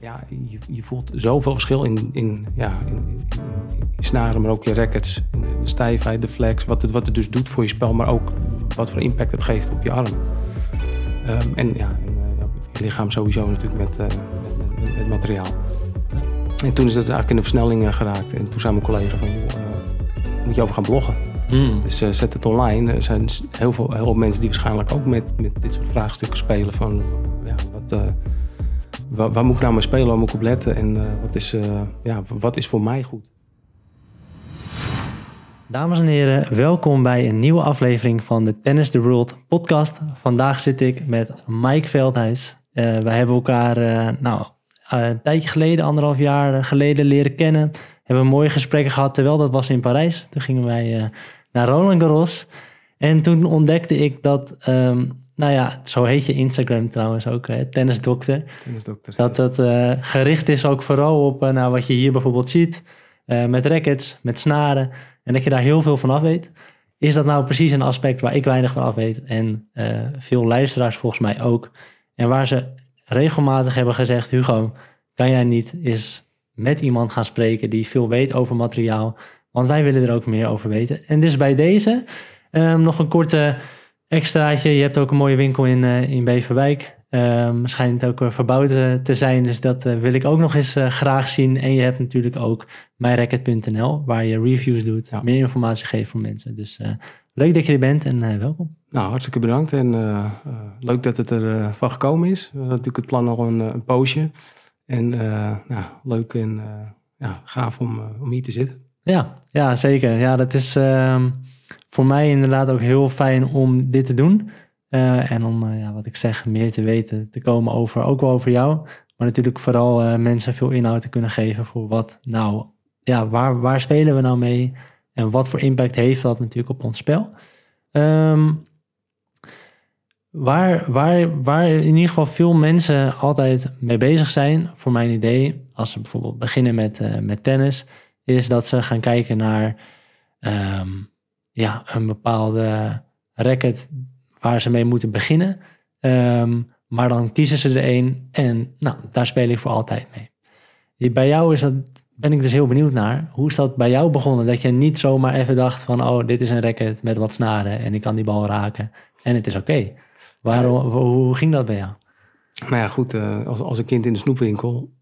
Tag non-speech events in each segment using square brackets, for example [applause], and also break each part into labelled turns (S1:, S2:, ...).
S1: ja, je, je voelt zoveel verschil in, in, ja, in, in, in snaren, maar ook je rackets. In de stijfheid, de flex, wat het, wat het dus doet voor je spel, maar ook wat voor impact het geeft op je arm. Ehm, en ja, en, uh, je lichaam sowieso natuurlijk met, uh, met, met, met, materiaal. En toen is het eigenlijk in de versnelling uh, geraakt. En toen zei mijn collega van, joh, moet je over gaan bloggen. Mm. Dus zet het online. Er zijn heel veel, heel veel mensen die waarschijnlijk ook met, met dit soort vraagstukken spelen van, ja, wat waar, moet ik nou mee spelen, waar moet ik op letten en uh, wat, is, uh, ja, wat is voor mij goed?
S2: Dames en heren, welkom bij een nieuwe aflevering van de Tennis the World podcast. Vandaag zit ik met Mike Veldhuis. Uh, wij hebben elkaar nou, een tijdje geleden, anderhalf jaar geleden leren kennen. Hebben mooie gesprekken gehad, terwijl dat was in Parijs. Toen gingen wij naar Roland Garros. En toen ontdekte ik dat um, nou ja, zo heet je Instagram trouwens ook, hè? tennisdokter.
S1: Tennisdokter.
S2: Dat dat uh, gericht is ook vooral op uh, nou, wat je hier bijvoorbeeld ziet. Uh, met rackets, met snaren. En dat je daar heel veel van af weet. Is dat nou precies een aspect waar ik weinig van af weet? En veel luisteraars volgens mij ook. En waar ze regelmatig hebben gezegd... Hugo, kan jij niet eens met iemand gaan spreken... die veel weet over materiaal? Want wij willen er ook meer over weten. En dus bij deze um, nog een korte extraatje. Je hebt ook een mooie winkel in, uh, in Beverwijk. Um, schijnt ook uh, verbouwd uh, te zijn, dus dat wil ik ook nog eens graag zien. En je hebt natuurlijk ook myracket.nl, waar je reviews doet, ja. meer informatie geeft voor mensen. Dus leuk dat je er bent en welkom.
S1: Nou, hartstikke bedankt en leuk dat het er van gekomen is. We hadden natuurlijk het plan al een, een poosje. En nou, leuk en ja, gaaf om, om hier te zitten.
S2: Ja, ja zeker. Ja, dat is ehm, voor mij inderdaad ook heel fijn om dit te doen. Uh, en om, uh, ja, wat ik zeg, meer te weten te komen over, ook wel over jou. Maar natuurlijk vooral uh, mensen veel inhoud te kunnen geven voor wat nou, ja, waar, waar spelen we nou mee? En wat voor impact heeft dat natuurlijk op ons spel? Um, waar, waar, waar in ieder geval veel mensen altijd mee bezig zijn, voor mijn idee, als ze bijvoorbeeld beginnen met, met tennis, is dat ze gaan kijken naar um, ja, een bepaalde racket waar ze mee moeten beginnen. Um, maar dan kiezen ze er een en nou, daar speel ik voor altijd mee. Bij jou is dat, ben ik dus heel benieuwd naar. Hoe is dat bij jou begonnen? Dat je niet zomaar even dacht van, oh, dit is een racket met wat snaren en ik kan die bal raken en het is oké. Waarom, hoe ging dat bij jou?
S1: Nou ja, goed, uh, als, als een kind in de snoepwinkel.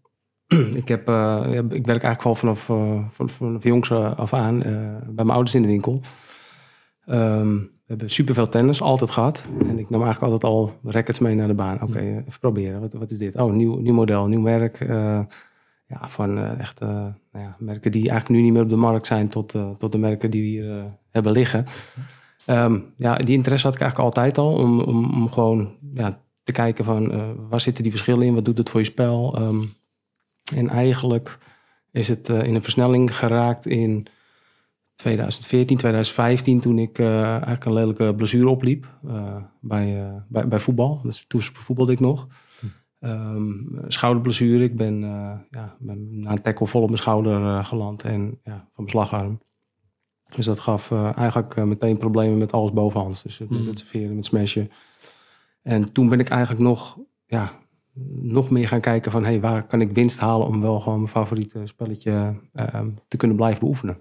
S1: [clears throat] ik, heb, uh, ik werk eigenlijk al vanaf, uh, vanaf, vanaf jongs af aan bij mijn ouders in de winkel. Um, we hebben superveel tennis, altijd gehad. En ik nam eigenlijk altijd al rackets mee naar de baan. Oké, okay, mm. even proberen. Wat, wat is dit? Oh, nieuw, nieuw model, nieuw merk. Uh, ja, van uh, echt uh, nou ja, merken die eigenlijk nu niet meer op de markt zijn... tot, tot de merken die we hier hebben liggen. Um, ja, die interesse had ik eigenlijk altijd al. Om, om, om gewoon ja, te kijken van waar zitten die verschillen in? Wat doet het voor je spel? Um, en eigenlijk is het in een versnelling geraakt in 2014, 2015, toen ik uh, eigenlijk een lelijke blessure opliep uh, bij, uh, bij, bij voetbal. Dus toen voetbalde ik nog. Um, schouderblessure. Ik ben, ja, ben na een tackle vol op mijn schouder geland en ja, van mijn slagarm. Dus dat gaf eigenlijk meteen problemen met alles bovenhands. Dus met het serveren, met smashen. En toen ben ik eigenlijk nog, ja, nog meer gaan kijken van... Hey, waar kan ik winst halen om wel gewoon mijn favoriete spelletje te kunnen blijven beoefenen.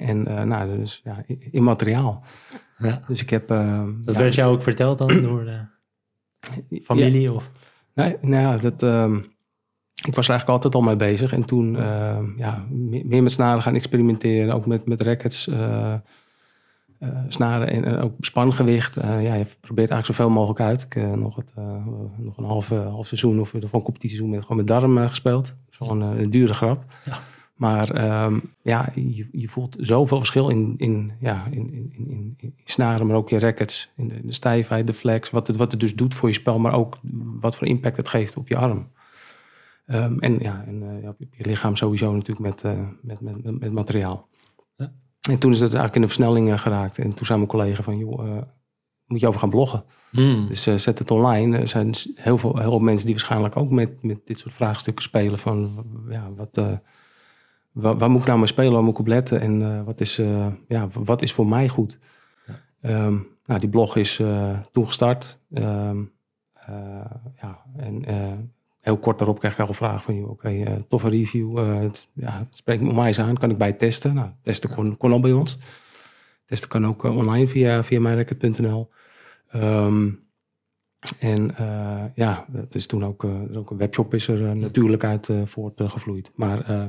S1: En uh, nou, dus ja, immateriaal. Ja. Dus ik heb... Uh,
S2: dat werd jou ook verteld dan [clears throat] door de familie? Ja. Of?
S1: Nee, nou dat... Um, ik was er eigenlijk altijd al mee bezig. En toen uh, ja, meer met snaren gaan experimenteren. Ook met, met rackets, uh, snaren en ook spangewicht. ja, je probeert eigenlijk zoveel mogelijk uit. Ik heb nog, het, nog een half, half seizoen of van competitieseizoen met, gewoon met darm gespeeld. Zo'n een dure grap. Ja. Maar um, ja, je, je, voelt zoveel verschil in, in, ja, in, in, in, in snaren, maar ook in rackets. In de, de, stijfheid, de flex, wat het, wat het dus doet voor je spel, maar ook wat voor impact het geeft op je arm. Um, en ja, en, uh, ja, je lichaam sowieso natuurlijk met, uh, met, met, met, met, materiaal. Ja. En toen is het eigenlijk in de versnelling uh, geraakt. En toen zei mijn collega van, joh, moet je over gaan bloggen. Hmm. Dus zet het online. Er zijn heel veel, heel veel mensen die waarschijnlijk ook met, met dit soort vraagstukken spelen van, ja, wat waar, waar, moet ik nou mee spelen, waar moet ik op letten en uh, wat, is, uh, ja, wat is voor mij goed? Ja. Um, nou, die blog is uh, toen gestart. Um, ja, en heel kort daarop krijg ik al vragen van, joh, oké, eh, toffe review. eh, het, ja, het spreekt me mij eens aan. Kan ik bij testen? Nou, testen kon, kon al bij ons. Testen kan ook eh, online via, via mijnrecord.nl. Ehm, en eh, ja, het is toen ook, eh, ook een webshop is er eh, natuurlijk uit eh, voortgevloeid. Maar eh,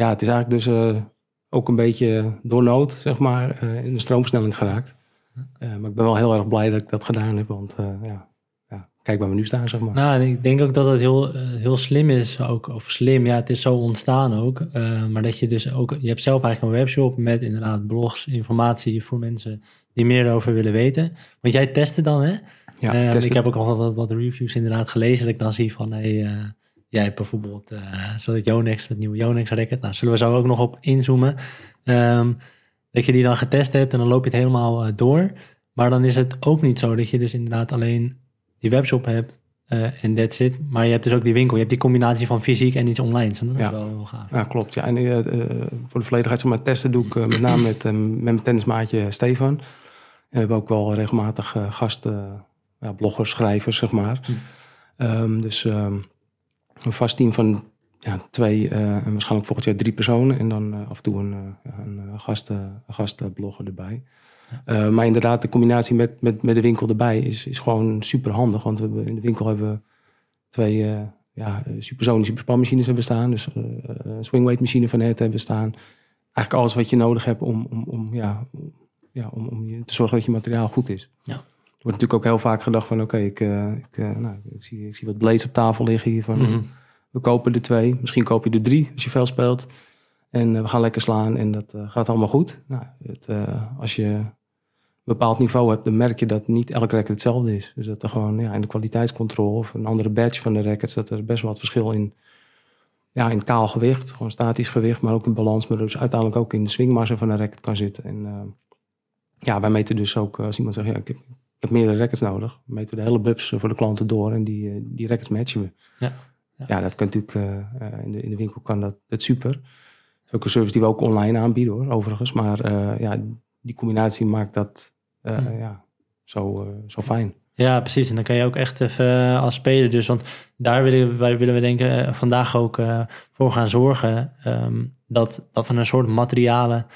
S1: ja, het is eigenlijk dus eh, ook een beetje door nood, zeg maar, eh, in de stroomversnelling geraakt. Eh, maar ik ben wel heel erg blij dat ik dat gedaan heb, want ja, ja, kijk waar we nu staan, zeg maar.
S2: Nou, ik denk ook dat het heel, heel slim is ook. Of slim, ja, het is zo ontstaan ook. maar dat je dus ook... Je hebt zelf eigenlijk een webshop met inderdaad blogs, informatie voor mensen die meer erover willen weten. Want jij testte dan, hè?
S1: ja,
S2: Eh,
S1: test
S2: ik heb ook al wat, wat reviews inderdaad gelezen. Dat ik dan zie van, hey, jij hebt bijvoorbeeld eh zo het Yonex, het nieuwe Yonex racket. Nou, zullen we zo ook nog op inzoomen. Ehm, dat je die dan getest hebt en dan loop je het helemaal eh, door. Maar dan is het ook niet zo dat je dus inderdaad alleen die webshop hebt eh, en that's it. Maar je hebt dus ook die winkel. Je hebt die combinatie van fysiek en iets online. Dat is wel heel gaaf.
S1: Ja, klopt. Ja. En eh, voor de volledigheid zeg maar, testen doe ik met name met, met mijn tennismaatje Stefan. We hebben ook wel regelmatig gasten, ja, bloggers, schrijvers, zeg maar.
S2: Hm.
S1: Ehm, dus ehm, een vast team van ja, twee eh, en waarschijnlijk volgend jaar drie personen. En dan eh, af en toe een, eh, een een gastblogger erbij. Eh, maar inderdaad, de combinatie met, met, met de winkel erbij is, is gewoon super handig. Want we hebben, in de winkel hebben we twee eh ja, supersonische superspanmachines hebben staan. Dus een swingweight machine van het hebben staan. Eigenlijk alles wat je nodig hebt om, om, om, ja, ja, om, om te zorgen dat je materiaal goed is.
S2: Ja.
S1: Er wordt natuurlijk ook heel vaak gedacht van oké, ik, eh, ik, eh, nou, ik, zie, ik zie wat blades op tafel liggen hier. Van,
S2: Mhm.
S1: We kopen er twee, misschien koop je er drie als je veel speelt. En eh, we gaan lekker slaan en dat gaat allemaal goed. Nou, het, als je een bepaald niveau hebt, dan merk je dat niet elk racket hetzelfde is. Dus dat er gewoon ja, in de kwaliteitscontrole of een andere badge van de rackets, dat er best wel wat verschil in, ja, in kaal gewicht, gewoon statisch gewicht, maar ook in balans, maar dus uiteindelijk ook in de swingmassa van een racket kan zitten. En ja, wij meten dus ook, als iemand zegt, ja, ik heb, ik heb meerdere rackets nodig, meten we de hele bubs eh, voor de klanten door en die, eh, die rackets matchen we.
S2: Ja.
S1: Ja,
S2: Ja.
S1: dat kan natuurlijk, eh, in, de, in de winkel kan dat, dat super. Dat is ook een service die we ook online aanbieden hoor, overigens. Maar ja, die combinatie maakt dat ja, zo, zo fijn.
S2: Ja, precies. En dan kan je ook echt even als speler dus, want daar willen, wij willen we denken vandaag ook voor gaan zorgen ehm, dat, dat we een soort materialen,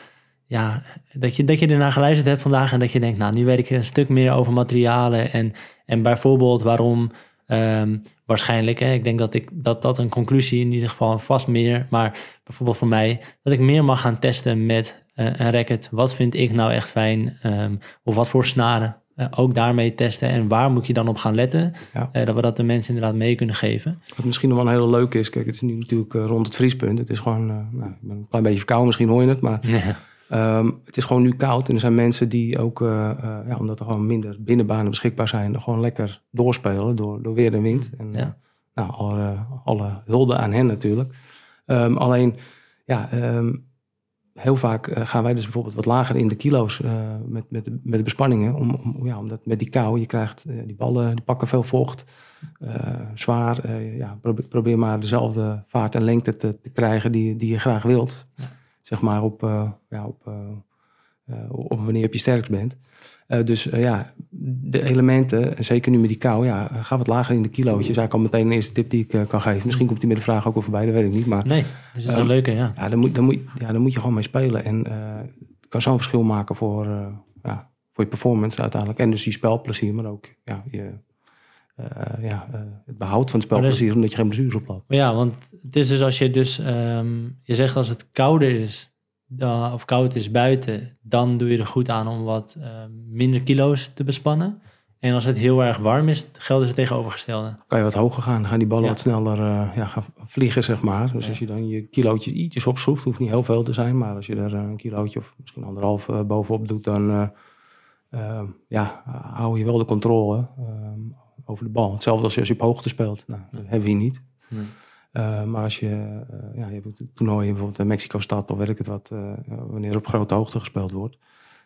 S2: ja, dat je, dat je ernaar geluisterd hebt vandaag en dat je denkt, nou, nu weet ik een stuk meer over materialen en, en bijvoorbeeld waarom ehm, waarschijnlijk, hè, ik denk dat, ik, dat dat een conclusie in ieder geval vast meer, maar bijvoorbeeld voor mij, dat ik meer mag gaan testen met eh, een racket. Wat vind ik nou echt fijn? Ehm, of wat voor snaren? eh, ook daarmee testen. En waar moet je dan op gaan letten?
S1: Ja.
S2: Eh, dat we dat de mensen inderdaad mee kunnen geven.
S1: Wat misschien nog wel een hele leuke is, kijk, het is nu natuurlijk rond het vriespunt. Het is gewoon, nou, ik ben een klein beetje verkouden, misschien hoor je het, maar
S2: Ja. [laughs]
S1: Ehm, het is gewoon nu koud en er zijn mensen die ook, eh, eh, ja, omdat er gewoon minder binnenbanen beschikbaar zijn, gewoon lekker doorspelen door, door weer en wind. En,
S2: Ja.
S1: eh, nou, alle, alle hulde aan hen natuurlijk. Ehm, alleen, ja, ehm, heel vaak gaan wij dus bijvoorbeeld wat lager in de kilo's met, met, de, met de bespanningen. Om, om, ja, omdat met die kou, je krijgt die ballen, die pakken veel vocht. zwaar, ja, probeer, probeer maar dezelfde vaart en lengte te, te krijgen die, die je graag wilt. Zeg maar op, eh, ja, op, eh, eh, op wanneer je op je sterkst bent. Dus ja, de elementen, en zeker nu met die kou, ja, ga wat lager in de kilo's. is eigenlijk al meteen een eerste tip die ik kan geven. Misschien komt die met de vraag ook wel voorbij, dat weet ik niet. Maar
S2: Nee, dat is
S1: Ehm,
S2: een leuke, ja.
S1: ja, daar moet, daar moet, ja, moet je gewoon mee spelen. En het kan zo'n verschil maken voor, ja, voor je performance uiteindelijk. En dus je spelplezier, maar ook ja, je, ja, eh, het behoud van het
S2: is-
S1: spelplezier, omdat je geen blessures oploopt.
S2: Ja, want het is dus als je dus... ehm, je zegt als het kouder is, dan, of koud is buiten... dan doe je er goed aan om wat ehm, minder kilo's te bespannen. En als het heel erg warm is, dus het tegenovergestelde.
S1: kan je wat hoger gaan. Dan gaan die ballen
S2: Ja.
S1: wat sneller eh, ja, gaan vliegen, zeg maar. Dus
S2: Ja.
S1: als je dan je kilootjes ietsjes opschroeft, hoeft niet heel veel te zijn. Maar als je er eh, een kilootje of misschien anderhalf eh, bovenop doet, dan eh, eh, ja, hou je wel de controle eh, over de bal. Hetzelfde als als je op hoogte speelt. Nou, dat hebben we hier niet.
S2: Nee.
S1: Eh, maar als je, eh, ja, je hebt toernooien, bijvoorbeeld in Mexico-stad of weet ik het wat, eh, wanneer op grote hoogte gespeeld wordt.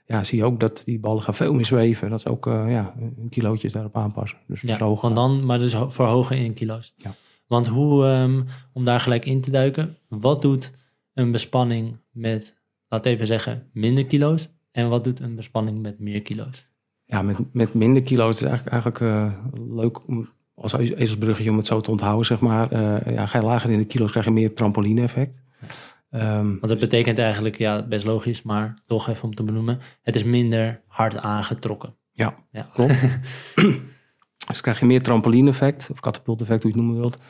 S1: Ja, zie je ook dat die ballen gaan veel meer zweven. Dat is ook, eh, ja, een kilootje is daarop aanpassen. Dus
S2: Ja,
S1: zo hoog
S2: want
S1: gaan.
S2: dan, maar dus ho- verhogen in kilo's.
S1: Ja.
S2: Want hoe, ehm, om daar gelijk in te duiken, wat doet een bespanning met, laat even zeggen, minder kilo's? En wat doet een bespanning met meer kilo's?
S1: Ja, met, met minder kilo's is het eigenlijk, eigenlijk eh, leuk om, als e- ezelsbruggetje om het zo te onthouden, zeg maar. eh, ja, ga je lager in de kilo's, krijg je meer trampoline-effect. Ehm,
S2: Want dat betekent eigenlijk, ja, best logisch, maar toch even om te benoemen. Het is minder hard aangetrokken.
S1: Ja,
S2: Ja.
S1: klopt. [laughs] dus krijg je meer trampoline-effect, of katapult-effect, hoe je het noemen wilt.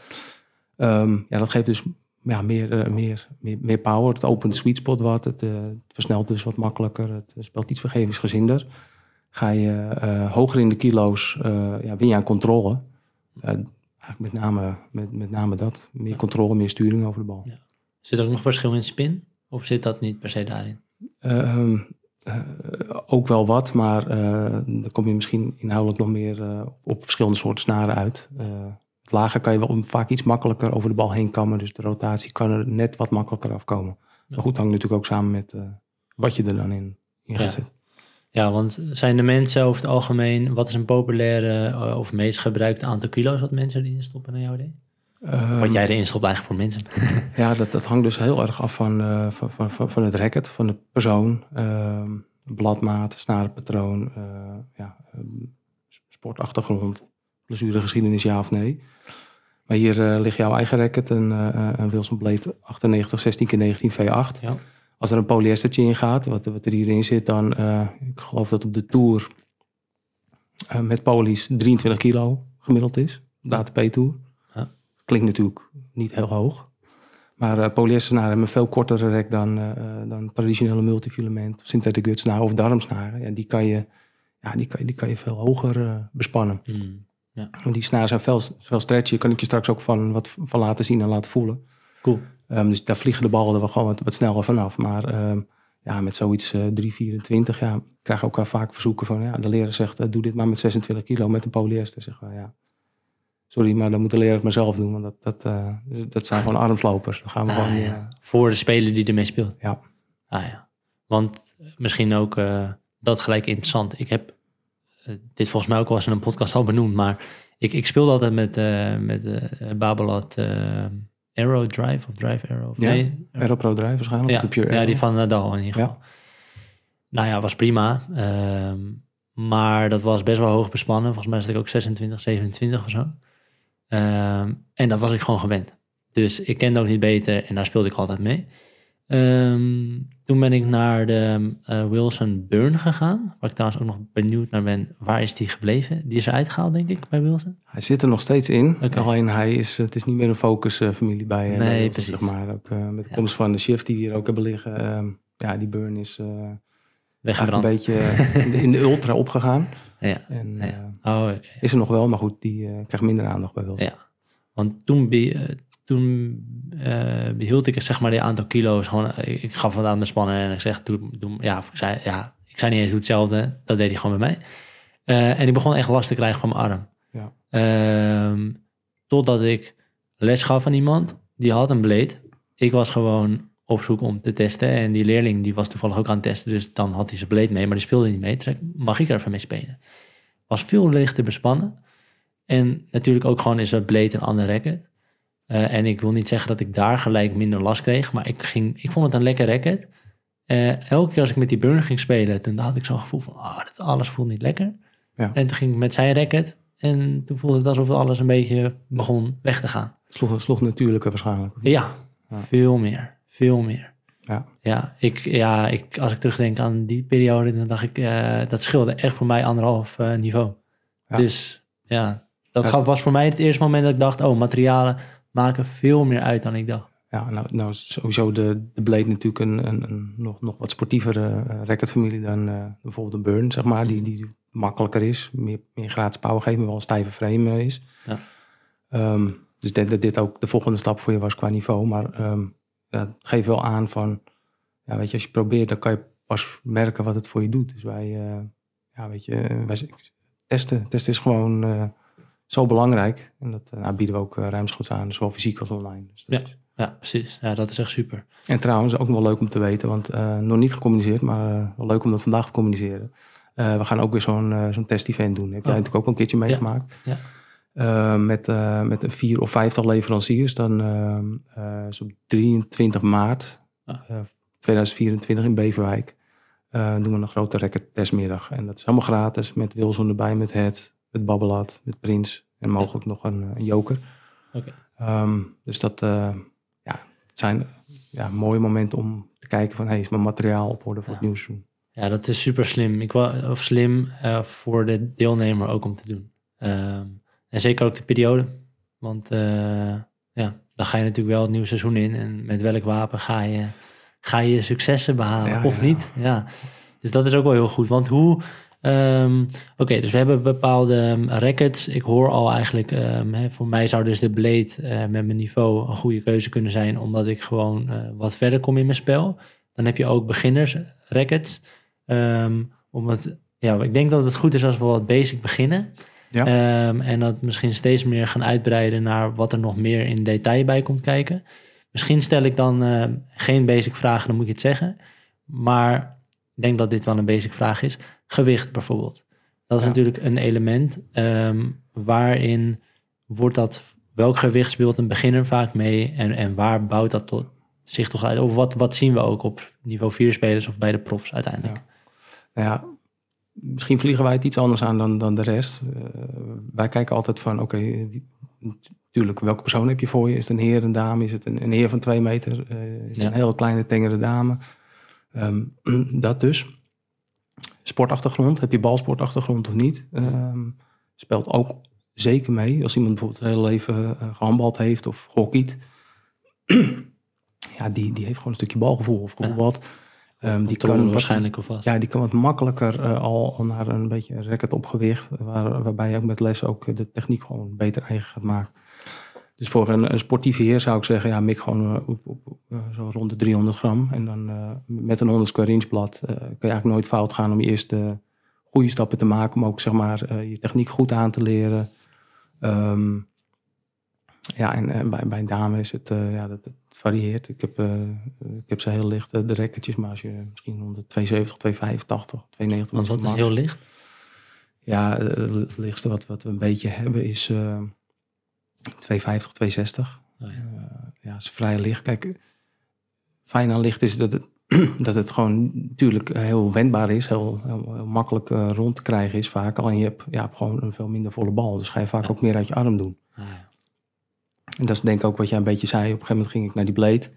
S1: Ehm, ja, dat geeft dus ja, meer, eh, meer, meer, meer power. Het opent de sweet spot wat. Het, het versnelt dus wat makkelijker. Het speelt iets vergevingsgezinder. Ga je eh, hoger in de kilo's, eh, ja, win je aan controle. Eh, eigenlijk met name, met, met name dat. Meer controle, meer sturing over de bal.
S2: Zit er ook nog verschil in spin? Of zit dat niet per se daarin?
S1: Ehm, eh, ook wel wat, maar eh, dan kom je misschien inhoudelijk nog meer eh, op verschillende soorten snaren uit. Eh, het lager kan je wel vaak iets makkelijker over de bal heen kammen, dus de rotatie kan er net wat makkelijker afkomen. Maar goed, hangt natuurlijk ook samen met eh, wat je er dan in, in gaat
S2: Ja.
S1: zetten.
S2: Ja, want zijn de mensen over het algemeen, wat is een populaire eh, of meest gebruikte aantal kilo's wat mensen erin stoppen naar jouw idee? Wat
S1: Ehm,
S2: jij erin stopt eigenlijk voor mensen? [laughs]
S1: Ja, dat, dat hangt dus heel erg af van, eh, van, van, van, van het racket, van de persoon, ehm, bladmaat, snarenpatroon, eh, ja, ehm, sportachtergrond, blessuregeschiedenis, ja of nee. Maar hier ligt jouw eigen racket, een, een Wilson Blade 98 16 x 19 V8.
S2: Ja.
S1: Als er een polyestertje in gaat, wat, wat er hierin zit, dan, eh, ik geloof dat op de Tour eh, met polies 23 kilo gemiddeld is, de ATP Tour.
S2: Ja.
S1: Klinkt natuurlijk niet heel hoog. Maar uh, polyestersnaren hebben een veel kortere rek dan, eh, eh, dan traditionele multifilament, of synthetic gutsnaren of darmsnaren. Ja, die kan je, ja, die kan, die kan je veel hoger eh, bespannen. Want die snaren zijn veel, veel stretchy. Kan ik je straks ook van, wat van laten zien en laten voelen.
S2: Cool.
S1: Ehm, dus daar vliegen de ballen er wel gewoon wat, wat sneller vanaf. Maar ehm, ja, met zoiets eh 324, ja, krijg je ook wel vaak verzoeken van... Ja, de leraar zegt, eh, doe dit maar met 26 kilo met een polyester. Zeggen we, ja, sorry, maar dan moet de leraar het maar zelf doen. Want dat, dat, eh, dat zijn gewoon armslopers. Dan gaan we
S2: Ah,
S1: gewoon...
S2: ja.
S1: eh,
S2: Voor de speler die ermee speelt.
S1: Ja.
S2: Ah ja. Want misschien ook dat gelijk interessant. Ik heb dit volgens mij ook wel eens in een podcast al benoemd, maar ik, ik speelde altijd met, met Babolat eh Arrow Drive of Drive Arrow. Of
S1: Ja,
S2: nee,
S1: Aeropro Drive waarschijnlijk,
S2: ja,
S1: de Pure
S2: ja, die van Nadal in ieder geval. Nou ja, was prima. Ehm, maar dat was best wel hoog bespannen. Volgens mij zat ik ook 26, 27 of zo. Ehm, en dat was ik gewoon gewend. Dus ik kende ook niet beter en daar speelde ik altijd mee. Ehm, toen ben ik naar de eh, Wilson Burn gegaan. Waar ik trouwens ook nog benieuwd naar ben. Waar is die gebleven? Die is eruit gehaald, denk ik, bij Wilson.
S1: Hij zit er nog steeds in. Alleen hij is, het is niet meer een focus-familie bij, eh,
S2: Nee,
S1: bij Wilson,
S2: precies.
S1: Zeg maar. Ook eh, met de
S2: Ja.
S1: komst van de shift die we hier ook hebben liggen. ehm, ja, die burn is eh,
S2: Weggebrand.
S1: een beetje [laughs] eh, in de, in de ultra opgegaan.
S2: Ja.
S1: En
S2: Ja.
S1: eh,
S2: Oh,
S1: is er nog wel, maar goed, die eh, krijgt minder aandacht bij Wilson.
S2: Ja. Want toen, eh, toen eh, behield ik zeg maar die aantal kilo's. Gewoon, eh, ik gaf wat aan mijn spannen en ik zeg, doe, doe, ja, ik zei, ja, ik zei niet eens doe hetzelfde. Dat deed hij gewoon bij mij. Eh, en ik begon echt last te krijgen van mijn arm.
S1: Ja.
S2: Ehm, totdat ik les gaf aan iemand, die had een blade. Ik was gewoon op zoek om te testen. En die leerling die was toevallig ook aan het testen. Dus dan had hij zijn blade mee, maar die speelde niet mee. Toen zei ik, mag ik er even mee spelen? Was veel lichter bespannen. En natuurlijk ook gewoon is dat blade een ander racket. Eh, en ik wil niet zeggen dat ik daar gelijk minder last kreeg. Maar ik, ging, ik vond het een lekker racket. Eh, elke keer als ik met die burn ging spelen, toen had ik zo'n gevoel van, ah, dat alles voelt niet lekker.
S1: Ja.
S2: En toen ging ik met zijn racket. En toen voelde het alsof alles een beetje begon weg te gaan.
S1: Sloeg, sloeg natuurlijker waarschijnlijk.
S2: Ja,
S1: Ja.
S2: veel meer. Veel meer.
S1: Ja.
S2: Ja, ik, ja ik, als ik terugdenk aan die periode, dan dacht ik, eh, dat scheelde echt voor mij anderhalf niveau.
S1: Ja.
S2: Dus ja, dat was voor mij het eerste moment dat ik dacht, oh, materialen maken veel meer uit dan ik dacht.
S1: Ja, nou, nou is sowieso de, de Blade natuurlijk een, een, een nog, nog wat sportievere uh, racketfamilie dan eh, bijvoorbeeld een Burn, zeg maar. Die, die makkelijker is, meer, meer gratis power geeft, maar wel een stijve frame eh, is.
S2: Ja.
S1: Ehm, dus ik denk dat dit ook de volgende stap voor je was qua niveau. Maar ehm ja, het geeft wel aan van, ja, weet je, als je probeert, dan kan je pas merken wat het voor je doet. Dus wij, eh, ja, weet je, wij, testen, testen is gewoon zo belangrijk. En dat uh, nou, bieden we ook uh, ruimschoots aan, zowel fysiek als online. Dus dat
S2: Ja.
S1: is,
S2: Ja, precies. Ja, dat is echt super.
S1: en trouwens, ook nog wel leuk om te weten, want uh, nog niet gecommuniceerd, maar wel leuk om dat vandaag te communiceren. We gaan ook weer zo'n zo'n test-event doen. Heb jij
S2: Oh.
S1: natuurlijk ook al een keertje meegemaakt.
S2: Ja.
S1: Uh, met, uh, met een vier of vijftal leveranciers. Dan uh, is op 23 maart
S2: Ah.
S1: 2024 in Beverwijk. doen we een grote racket testmiddag. En dat is helemaal gratis met Wilson erbij, met Het, Babbelat, met Prins En mogelijk nog een, een joker.
S2: Oké.
S1: Ehm, dus dat ja, het zijn ja, mooie momenten om te kijken van... hey, is mijn materiaal op orde voor het nieuwseizoen?
S2: Ja, dat is super slim. Ik wel, of slim voor de deelnemer ook om te doen. Ehm, en zeker ook de periode. Want ja, dan ga je natuurlijk wel het nieuwe seizoen in. En met welk wapen ga je, ga je successen behalen of niet? Ja. Dus dat is ook wel heel goed. Want hoe. Ehm, oké, dus we hebben bepaalde um, records. Ik hoor al eigenlijk, um, hè, voor mij zou dus de Blade uh, met mijn niveau een goede keuze kunnen zijn, omdat ik gewoon uh, wat verder kom in mijn spel. Dan heb je ook beginners records. om het, ja, ik denk dat het goed is als we wat basic beginnen. Ja. Ehm, en dat misschien steeds meer gaan uitbreiden naar wat er nog meer in detail bij komt kijken. Misschien stel ik dan uh, geen basic vragen, dan moet je het zeggen. Maar ik denk dat dit wel een basic vraag is. Gewicht bijvoorbeeld. Dat is natuurlijk een element um, waarin wordt dat, welk gewicht speelt een beginner vaak mee en, en waar bouwt dat tot zich toch uit? Of wat, wat zien we ook op niveau 4 spelers of bij de profs uiteindelijk?
S1: Ja. Nou ja, misschien vliegen wij het iets anders aan dan, dan de rest. Uh, wij kijken altijd van, oké, okay, natuurlijk, welke persoon heb je voor je? Is het een heer, een dame? Is het een, een heer van twee meter? Uh, is het een heel kleine, tengere dame? Um, [clears throat] dat dus. Sportachtergrond, heb je balsportachtergrond of niet? Um, speelt ook zeker mee. Als iemand bijvoorbeeld het hele leven uh, gehandbald heeft of hockeyt. [clears throat] ja, die, die heeft gewoon een stukje balgevoel of ja. wat.
S2: Um, die kan waarschijnlijk
S1: wat,
S2: alvast.
S1: Ja, die kan wat makkelijker uh, al, al, naar een beetje een record op gewicht. Waar, waarbij je ook met les ook de techniek gewoon beter eigen gaat maken. Dus voor een, een sportieve heer zou ik zeggen, ja, mik gewoon uh, op, uh, zo rond de 300 gram. En dan met een 100 square inch blad kun je eigenlijk nooit fout gaan om je eerste goede stappen te maken. Om ook zeg maar je techniek goed aan te leren. Um, ja, en, bij, bij een dame is het, ja, dat, dat varieert. Ik heb, ik heb ze heel licht, de rekkertjes, maar als je misschien onder 270, 285, 290...
S2: Want wat is heel licht?
S1: Ja, het lichtste wat, wat we een beetje hebben is 250, 260. Oh, ja. Uh, ja, is vrij licht. Kijk, fijn aan licht is dat het, [clears throat] dat het gewoon natuurlijk heel wendbaar is, heel, heel, heel makkelijk uh, rond te krijgen is vaak. Alleen je hebt, ja, hebt gewoon een veel minder volle bal, dus ga je vaak ja. ook meer uit je arm doen. Ah, ja. En dat is denk ik ook wat jij een beetje zei. Op een gegeven moment ging ik naar die Blade.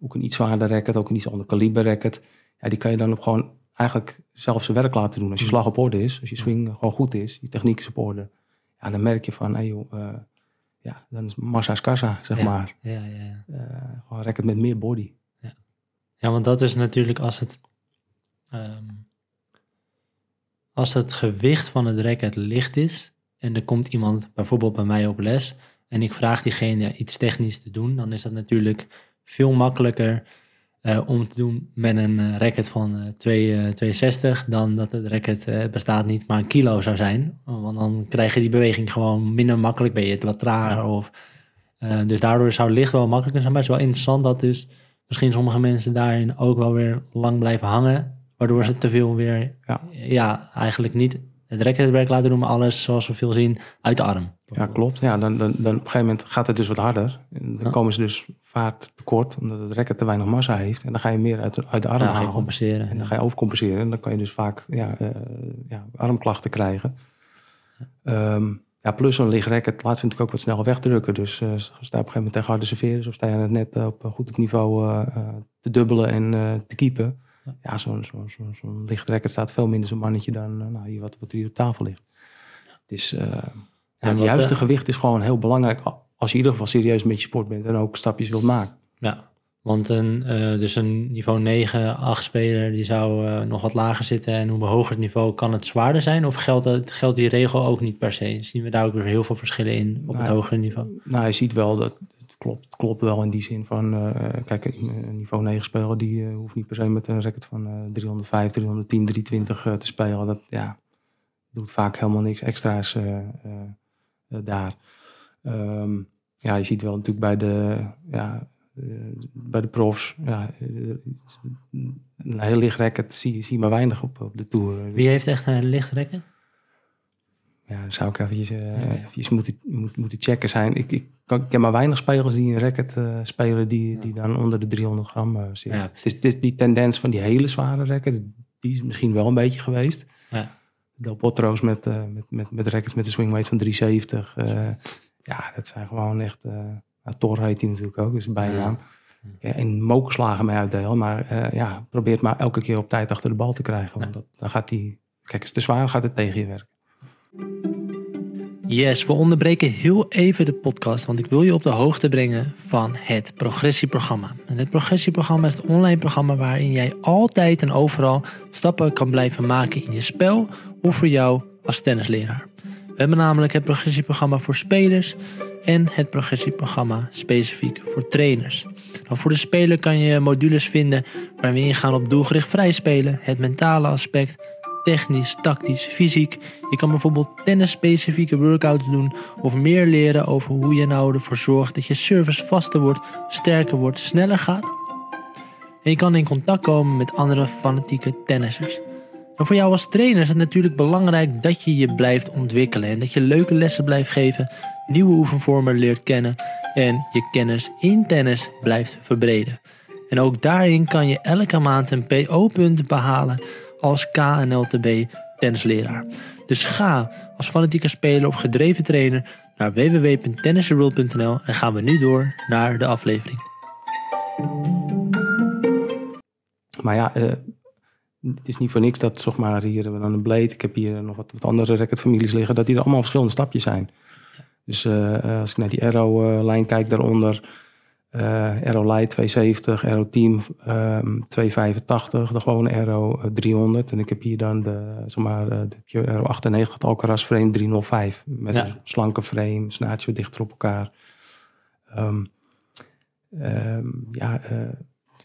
S1: Ook een iets zwaarder racket, ook een iets ander kaliber racket. Ja, die kan je dan op gewoon eigenlijk zelf zijn werk laten doen. Als je slag op orde is, als je swing gewoon goed is, je techniek is op orde. Ja, dan merk je van, hey joh, uh, ja, dan is massa's kassa, zeg
S2: ja.
S1: maar.
S2: Ja, ja, ja.
S1: Uh, gewoon racket met meer body.
S2: Ja. ja, want dat is natuurlijk als het... Um, als het gewicht van het racket licht is... en er komt iemand bijvoorbeeld bij mij op les en ik vraag diegene iets technisch te doen, dan is dat natuurlijk veel makkelijker om te doen met een uh, racket van uh, 2, 62 dan dat het racket bestaat niet maar een kilo zou zijn. Want dan krijg je die beweging gewoon minder makkelijk, ben je het wat trager. Of, dus daardoor zou licht wel makkelijker zijn, maar het is wel interessant dat dus misschien sommige mensen daarin ook wel weer lang blijven hangen, waardoor ze te veel weer, ja, ja eigenlijk niet het racketwerk laten doen, maar alles zoals we veel zien uit de arm.
S1: Ja, klopt. Ja, dan, dan, dan op een gegeven moment gaat het dus wat harder. En dan ja. komen ze dus vaart tekort, omdat het racket te weinig massa heeft. En dan ga je meer uit de, uit de arm
S2: ja,
S1: halen.
S2: compenseren.
S1: En dan ga je overcompenseren. En dan kan je dus vaak ja, uh, ja, armklachten krijgen. Ja. Um, ja, plus een licht racket laat ze natuurlijk ook wat sneller wegdrukken. Dus uh, sta je op een gegeven moment tegen harde serveren... of sta je net op goed op niveau uh, te dubbelen en te keepen... Ja, zo'n zo, zo, zo staat veel minder zo'n mannetje dan nou, hier wat, wat hier op tafel ligt. Ja, het juiste uh, gewicht is gewoon heel belangrijk als je in ieder geval serieus met je sport bent en ook stapjes wilt maken.
S2: Ja, want een, dus een niveau 9, 8 speler die zou nog wat lager zitten en hoe hoger het niveau kan het zwaarder zijn? Of geldt, die regel ook niet per se? Zien we daar ook weer heel veel verschillen in op nou, het hogere niveau?
S1: Nou, je ziet wel dat klopt, klopt wel in die zin van, uh, kijk, een niveau 9 speler die hoeft niet per se met een racket van 305, 310, 320 te spelen. Dat ja, doet vaak helemaal niks extra's uh, daar. Um, ja, je ziet wel natuurlijk bij de, ja, bij de profs, ja, een heel licht racket zie, zie maar weinig op, op de Tour.
S2: Wie heeft echt een licht racket?
S1: Ja, dan zou ik eventjes, uh, ja. eventjes moeten, moet, moeten checken zijn. Ik, ik, kan, ik ken maar weinig spelers die een racket uh, spelen die, ja. die dan onder de 300 gram uh, zitten. Ja, het, is, die tendens van die hele zware racket, die is misschien wel een beetje geweest.
S2: Ja.
S1: Del Potro's met, met, met, met rackets met een swing weight van 370. Uh, ja, dat zijn gewoon echt... Thor heet hij natuurlijk ook, is een bijnaam. Ja. En mokerslagen mee uitdelen, maar ja, probeert maar elke keer op tijd achter de bal te krijgen. Want dat, dan gaat hij... Kijk, is het te zwaar, gaat het tegen je werken.
S2: Yes, we onderbreken heel even de podcast, want ik wil je op de hoogte brengen van het progressieprogramma. En het progressieprogramma is het online programma waarin jij altijd en overal stappen kan blijven maken in je spel of voor jou als tennisleraar. We hebben namelijk het progressieprogramma voor spelers en het progressieprogramma specifiek voor trainers. Nou, voor de speler kan je modules vinden waarin we ingaan op doelgericht vrij spelen, het mentale aspect, technisch, tactisch, fysiek. Je kan bijvoorbeeld tennis-specifieke workouts doen of meer leren over hoe je nou ervoor zorgt dat je service vaster wordt, sterker wordt, sneller gaat. En je kan in contact komen met andere fanatieke tennissers. En voor jou als trainer is het natuurlijk belangrijk dat je je blijft ontwikkelen en dat je leuke lessen blijft geven, nieuwe oefenvormen leert kennen en je kennis in tennis blijft verbreden. En ook daarin kan je elke maand een PO-punt behalen als KNLTB tennisleraar. Dus ga als fanatieke speler of gedreven trainer naar www.tennisworld.nl en gaan we nu door naar de aflevering.
S1: Maar ja, uh, het is niet voor niks dat, zeg maar, hier hebben we dan een Blade. Ik heb hier nog wat, wat andere racketfamilies liggen, dat die er allemaal verschillende stapjes zijn. Dus uh, als ik naar die Arrow-lijn kijk daaronder, Aero Light 270, Aero Team um, 285, de gewone Aero 300. En ik heb hier dan de, zeg maar, de Pure Aero 98, het Alcaraz frame 305. Met ja. een slanke frame, snaartje dichter op elkaar. Um, um, ja, uh,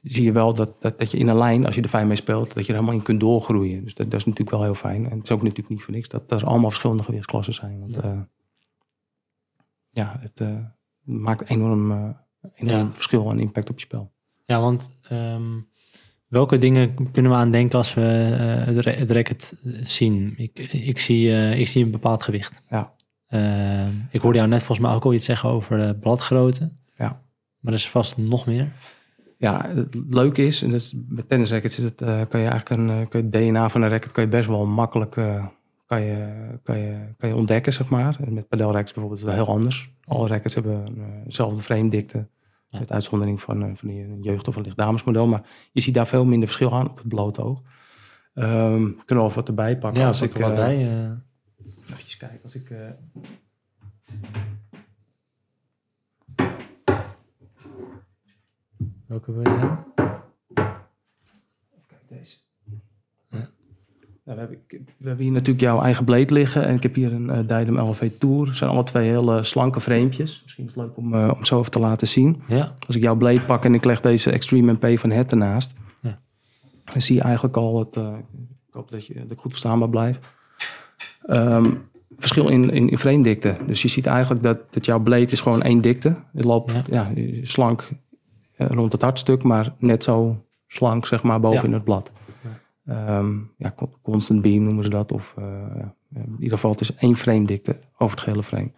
S1: zie je wel dat, dat, dat je in een lijn, als je er fijn mee speelt, dat je er helemaal in kunt doorgroeien. Dus dat, dat is natuurlijk wel heel fijn. En het is ook natuurlijk niet voor niks dat er allemaal verschillende gewichtsklassen zijn. Want ja, uh, ja het uh, maakt enorm enorm ja. verschil en impact op je spel.
S2: Ja, want um, welke dingen kunnen we aan denken als we uh, het, het racket zien? Ik, ik, zie, uh, ik zie een bepaald gewicht.
S1: Ja.
S2: Uh, ik hoorde jou net volgens mij ook al iets zeggen over bladgrootte.
S1: Ja.
S2: Maar er is vast nog meer.
S1: Ja, het leuke is, en dus met tennisrackets is het, kan je eigenlijk een kan je DNA van een racket kan je best wel makkelijk kan je, kan je, kan je ontdekken, zeg maar. Met padelrackets bijvoorbeeld is dat heel anders. Alle rackets hebben dezelfde frame dikte. Ja. Met uitzondering van, uh, van een jeugd- of een lichtdamesmodel. Maar je ziet daar veel minder verschil aan op het blote oog. Um, kunnen we wat erbij pakken.
S2: Ja,
S1: als
S2: ik,
S1: uh,
S2: wat bij. Uh...
S1: Even kijken. Als ik...
S2: Welke wil je hebben?
S1: Kijk, deze. Nou, we, hebben, we, hebben, hier natuurlijk jouw eigen blade liggen. En ik heb hier een uh, Dydem LV Tour. Het zijn alle twee hele slanke framepjes. Misschien is het leuk om, uh, om zo even te laten zien.
S2: Ja.
S1: Als ik jouw blade pak en ik leg deze Extreme MP van Het ernaast.
S2: Ja.
S1: Dan zie je eigenlijk al het... Uh, ik hoop dat, je, dat ik goed verstaanbaar blijf. Um, verschil in, in, in frame dikte. Dus je ziet eigenlijk dat, dat jouw blade is gewoon één dikte. Het loopt ja. ja slank rond het hartstuk. Maar net zo slank zeg maar boven in het blad. Um, ja, constant beam noemen ze dat. Of ja, in ieder geval, het is één frame dikte over het gehele frame.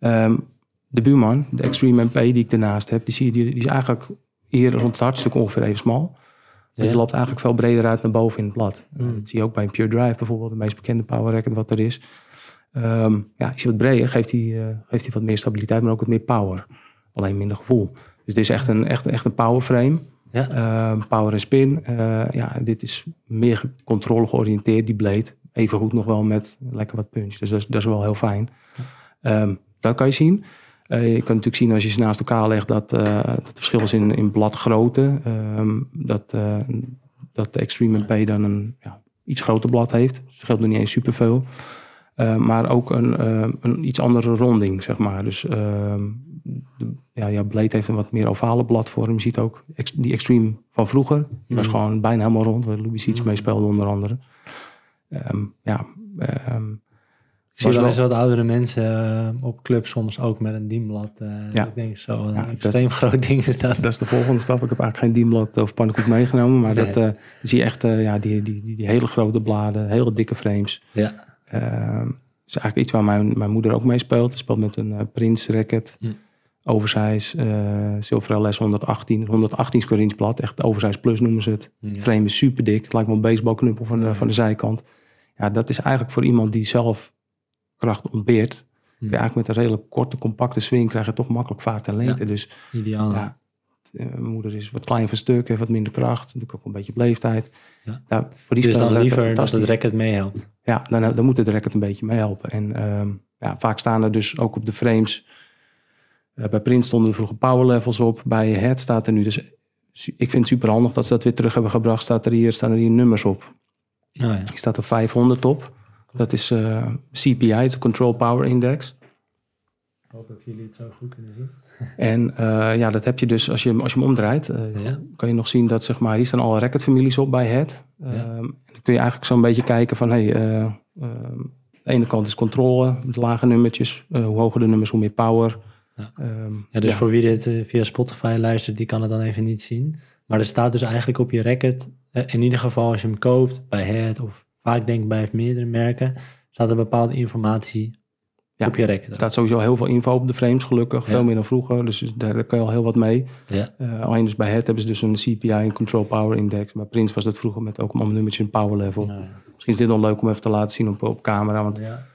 S1: Um, de buurman, de Extreme MP die ik ernaast heb, die, zie je, die, die is eigenlijk hier rond het hartstuk ongeveer even smal. Dus loopt eigenlijk veel breder uit naar boven in het blad. Mm. Dat zie je ook bij een Pure Drive bijvoorbeeld, de meest bekende power racket wat er is. Um, ja, is hij wat breder, geeft hij, uh, geeft hij wat meer stabiliteit, maar ook wat meer power. Alleen minder gevoel. Dus dit is echt een, echt, echt een power frame. Uh, power en spin. Uh, ja, dit is meer controle georiënteerd, die blade. Even goed nog wel met lekker wat punch. Dus dat is, wel heel fijn. Um, dat kan je zien. Uh, je kan natuurlijk zien als je ze naast elkaar legt dat, dat het verschil is in, in bladgrootte. Um, dat, dat de Extreme MP dan een ja, iets groter blad heeft. Het scheelt nog niet eens superveel. Uh, maar ook een, uh, een iets andere ronding, zeg maar. Dus uh, de, ja, ja, Blade heeft een wat meer ovale bladvorm. Je ziet ook ex, die Extreme van vroeger. Die was gewoon bijna helemaal rond, waar Louis iets mee speelde onder andere. Um, ja, um,
S2: ik zie wel eens wat oudere mensen op club soms ook met een dienblad.
S1: ja.
S2: Ik denk zo, een ja, extreem dat, groot ding is dat.
S1: Dat is de volgende stap. Ik heb eigenlijk geen dienblad of pannenkoek meegenomen. Maar nee. dat zie je echt ja, die, die, die, die hele grote bladen, hele dikke frames.
S2: Ja.
S1: Uh, is eigenlijk iets waar mijn, mijn moeder ook mee speelt. Ze speelt met een Prince racket.
S2: Hm.
S1: Oversize, uh, LS 118, 118 score blad. Echt Oversize Plus noemen ze het. Ja. Frame is super dik. Het lijkt wel een baseballknuppel van de, van de zijkant. Ja, dat is eigenlijk voor iemand die zelf kracht ontbeert. Ja, eigenlijk met een redelijk korte, compacte swing krijg je toch makkelijk vaart en lengte. Dus
S2: Ideaal.
S1: ja, eh, mijn moeder is wat klein van stuk, heeft wat minder kracht. Natuurlijk ook een beetje leeftijd.
S2: Ja.
S1: Voor die
S2: dus dan liever dat het racket meehelpt.
S1: Ja, dan, dan moet het racket een beetje meehelpen. En ehm, ja, vaak staan er dus ook op de frames. Eh, bij Print stonden er vroeger power levels op. Bij Head staat er nu dus. Ik vind het super handig dat ze dat weer terug hebben gebracht. Staat er hier, staan er hier nummers op.
S2: Nou ja.
S1: Hier staat er 500 op. Dat is eh, CPI, het de Control Power Index.
S2: Ik hoop dat jullie het zo goed kunnen zien.
S1: En eh, ja, dat heb je dus als je, hem- als je hem omdraait. eh,
S2: Ja.
S1: kan je nog zien dat zeg maar, hier staan alle racketfamilies op bij Head.
S2: Ja.
S1: Ehm, en dan kun je eigenlijk zo'n beetje kijken van hey, eh, ehm, de ene kant is controle, met lage nummertjes. Eh, hoe hoger de nummers, hoe meer power.
S2: Ja.
S1: Ehm,
S2: Ja, dus
S1: ja.
S2: voor wie dit eh, via Spotify luistert, die kan het dan even niet zien. Maar er staat dus eigenlijk op je racket, eh, in ieder geval als je hem koopt bij Head of vaak denk ik bij meerdere merken, staat er bepaalde informatie
S1: Ja.
S2: op je racket.
S1: Er staat sowieso heel veel info op de frames, gelukkig. Veel meer dan vroeger. Dus daar, kan je al heel wat mee.
S2: Ja,
S1: Eh, alleen dus bij Head hebben ze dus een CPI, een Control Power Index. Bij Prince was dat vroeger met ook allemaal nummertjes en power level.
S2: nou.
S1: Misschien is dit nog leuk om even te laten zien op, op camera. Want
S2: ja.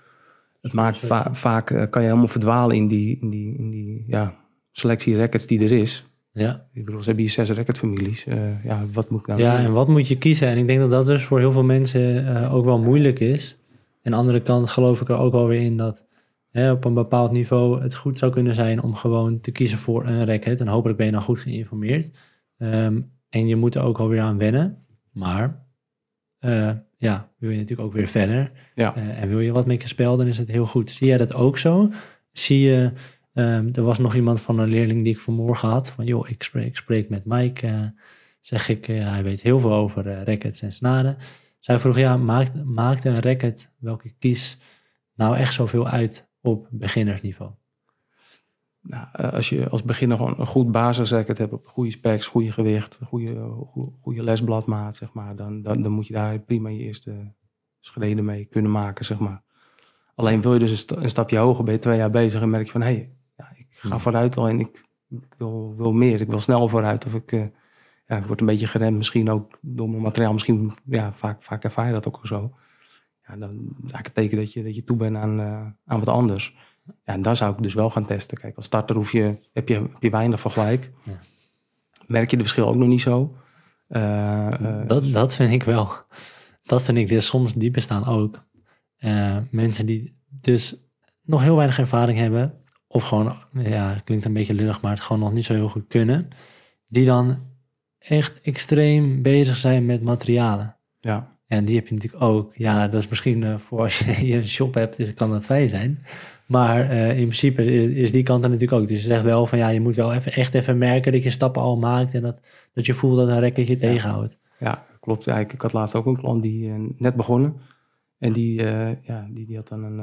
S1: Het maakt va- vaak, eh, kan je helemaal verdwalen in die, in die, in die ja, selectie rackets die er is.
S2: ja.
S1: Ik bedoel, ze hebben hier zes racketfamilies. Eh ja, wat moet ik nou
S2: Ja,
S1: doen?
S2: en wat moet je kiezen? En ik denk dat dat dus voor heel veel mensen eh, ook wel moeilijk is. Aan de andere kant geloof ik er ook wel weer in dat hè, op een bepaald niveau het goed zou kunnen zijn om gewoon te kiezen voor een racket. En hopelijk ben je dan goed geïnformeerd. Ehm, en je moet er ook alweer aan wennen. Maar eh, ja, wil je natuurlijk ook weer verder.
S1: Ja.
S2: Eh, en wil je wat met je spel, dan is het heel goed. Zie jij dat ook zo? Zie je, ehm, er was nog iemand van een leerling die ik vanmorgen had. Van joh, ik spreek, ik spreek met Mike. eh, zeg ik, eh, hij weet heel veel over rackets en snaren. Zij vroeg, ja, maakt, maakt een racket welke ik kies nou echt zoveel uit op beginnersniveau?
S1: Nou, eh, als je als beginner gewoon een goed basisracket hebt, op goede specs, goede gewicht, goede, goede, goede lesbladmaat, zeg maar, dan, dan, dan moet je daar prima je eerste schreden mee kunnen maken, zeg maar. Alleen wil je dus een, sta- een stapje hoger, ben je twee jaar bezig en merk je van, hé, hey, ja, ik ga
S2: Hmm.
S1: vooruit al en ik, ik wil, wil meer, ik wil snel vooruit. Of ik, eh, ja, ik word een beetje geremd, misschien ook door mijn materiaal, misschien, ja, vaak, vaak ervaar je dat ook zo. Ja, dan is eigenlijk het teken dat je, dat je toe bent aan, eh, aan wat anders. Ja, en daar zou ik dus wel gaan testen. Kijk, als starter hoef je, heb, je, heb je weinig vergelijk.
S2: Ja.
S1: Merk je de verschil ook nog niet zo. Eh, eh,
S2: Dat, dat vind ik wel. Dat vind ik dus soms, die bestaan ook. Eh, mensen die dus nog heel weinig ervaring hebben, of gewoon, ja, klinkt een beetje lullig, maar het gewoon nog niet zo heel goed kunnen, die dan echt extreem bezig zijn met materialen.
S1: ja,
S2: En die heb je natuurlijk ook. Ja, dat is misschien eh, voor als je [laughs] een shop hebt, dus kan dat fijn zijn. Maar eh, in principe is, is die kant er natuurlijk ook. Dus je zegt wel van ja, je moet wel even, echt even merken dat je stappen al maakt en dat, dat je voelt dat een rekketje tegenhoudt.
S1: ja, klopt. Ja, ik, had laatst ook een klant die eh, net begonnen. En die, ja, die, die had dan een,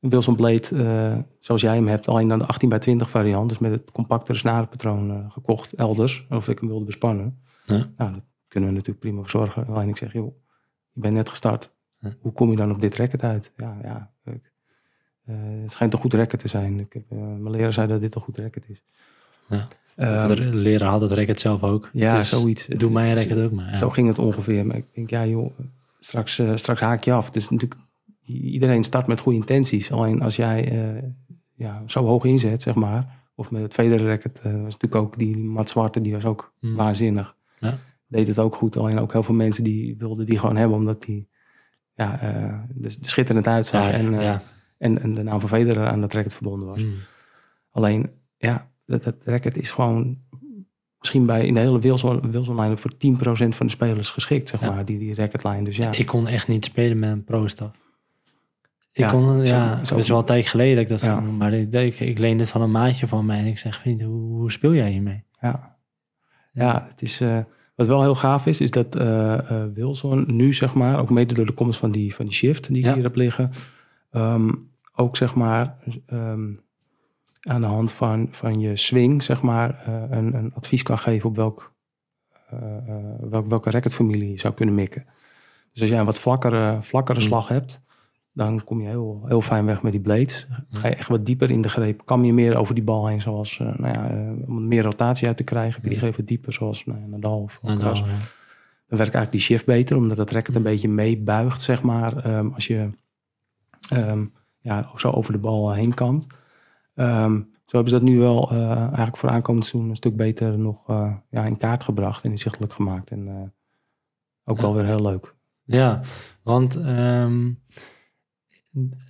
S1: een Wilson Blade, zoals jij hem hebt, alleen dan de 18 bij 20 variant. Dus met het compactere snarenpatroon gekocht elders. Of ik hem wilde bespannen.
S2: Ja.
S1: Nou, kunnen we natuurlijk prima voor zorgen. Alleen ik zeg, joh, je bent net gestart. Hoe kom je dan op dit racket uit? Ja, ja. Ik, eh, het schijnt een goed racket te zijn. Ik heb, eh, mijn leraar zei dat dit een goed racket is.
S2: Ja. Of de leraar had het racket zelf ook.
S1: ja,
S2: Dus
S1: zoiets.
S2: Doe mijn racket ook maar. Ja.
S1: Zo ging het ongeveer. Maar ik denk, ja joh, straks, eh, straks haak je af. Is natuurlijk, iedereen start met goede intenties. Alleen als jij ja, zo hoog inzet, zeg maar. Of met het Federer racket, was natuurlijk ook die Mat Zwarte, die was ook
S2: Hmm.
S1: waanzinnig.
S2: Ja.
S1: Deed het ook goed. Alleen ook heel veel mensen die wilden die gewoon hebben, omdat die ja, eh, er er schitterend uitzag.
S2: Ja,
S1: en, eh,
S2: ja.
S1: en, en de naam van Federer aan dat racket verbonden was.
S2: Mm.
S1: Alleen, ja, dat, dat racket is gewoon misschien bij in de hele Wilson, Wilson line voor 10% van de spelers geschikt, zeg maar, die, die racketlijn. Dus ja,
S2: Ik kon echt niet spelen met een pro-staf. Ik kon, ja, het is wel een tijdje geleden dat ik dat
S1: Ja.
S2: ging doen, maar ik, ik, ik leende het van een maatje van mij en ik zeg, vriend, hoe, hoe speel jij hiermee?
S1: ja. ja het is, eh, wat wel heel gaaf is, is dat eh, eh, Wilson nu, zeg maar, ook mede door de komst van die, van die shift die ik
S2: Ja.
S1: hier heb liggen, ehm, ook zeg maar ehm, aan de hand van, van je swing, zeg maar, eh, een, een advies kan geven op welk, eh, eh, welk, welke racketfamilie je zou kunnen mikken. Dus als jij een wat vlakkere, vlakkere
S2: Mm.
S1: slag hebt, dan kom je heel, heel fijn weg met die blades. Ga je echt wat dieper in de greep, kam je meer over die bal heen, zoals, eh, nou ja, eh, om meer rotatie uit te krijgen, heb je die greep wat dieper, zoals nou ja, Nadal of Alcaraz.
S2: dan, ja.
S1: dan werkt eigenlijk die shift beter, omdat het racket een beetje meebuigt, zeg maar, ehm, als je ehm, ja, zo over de bal heen kant. Ehm, zo hebben ze dat nu wel eh, eigenlijk voor aankomend seizoen een stuk beter nog ja, in kaart gebracht en inzichtelijk gemaakt. En ook wel weer heel leuk.
S2: Ja, want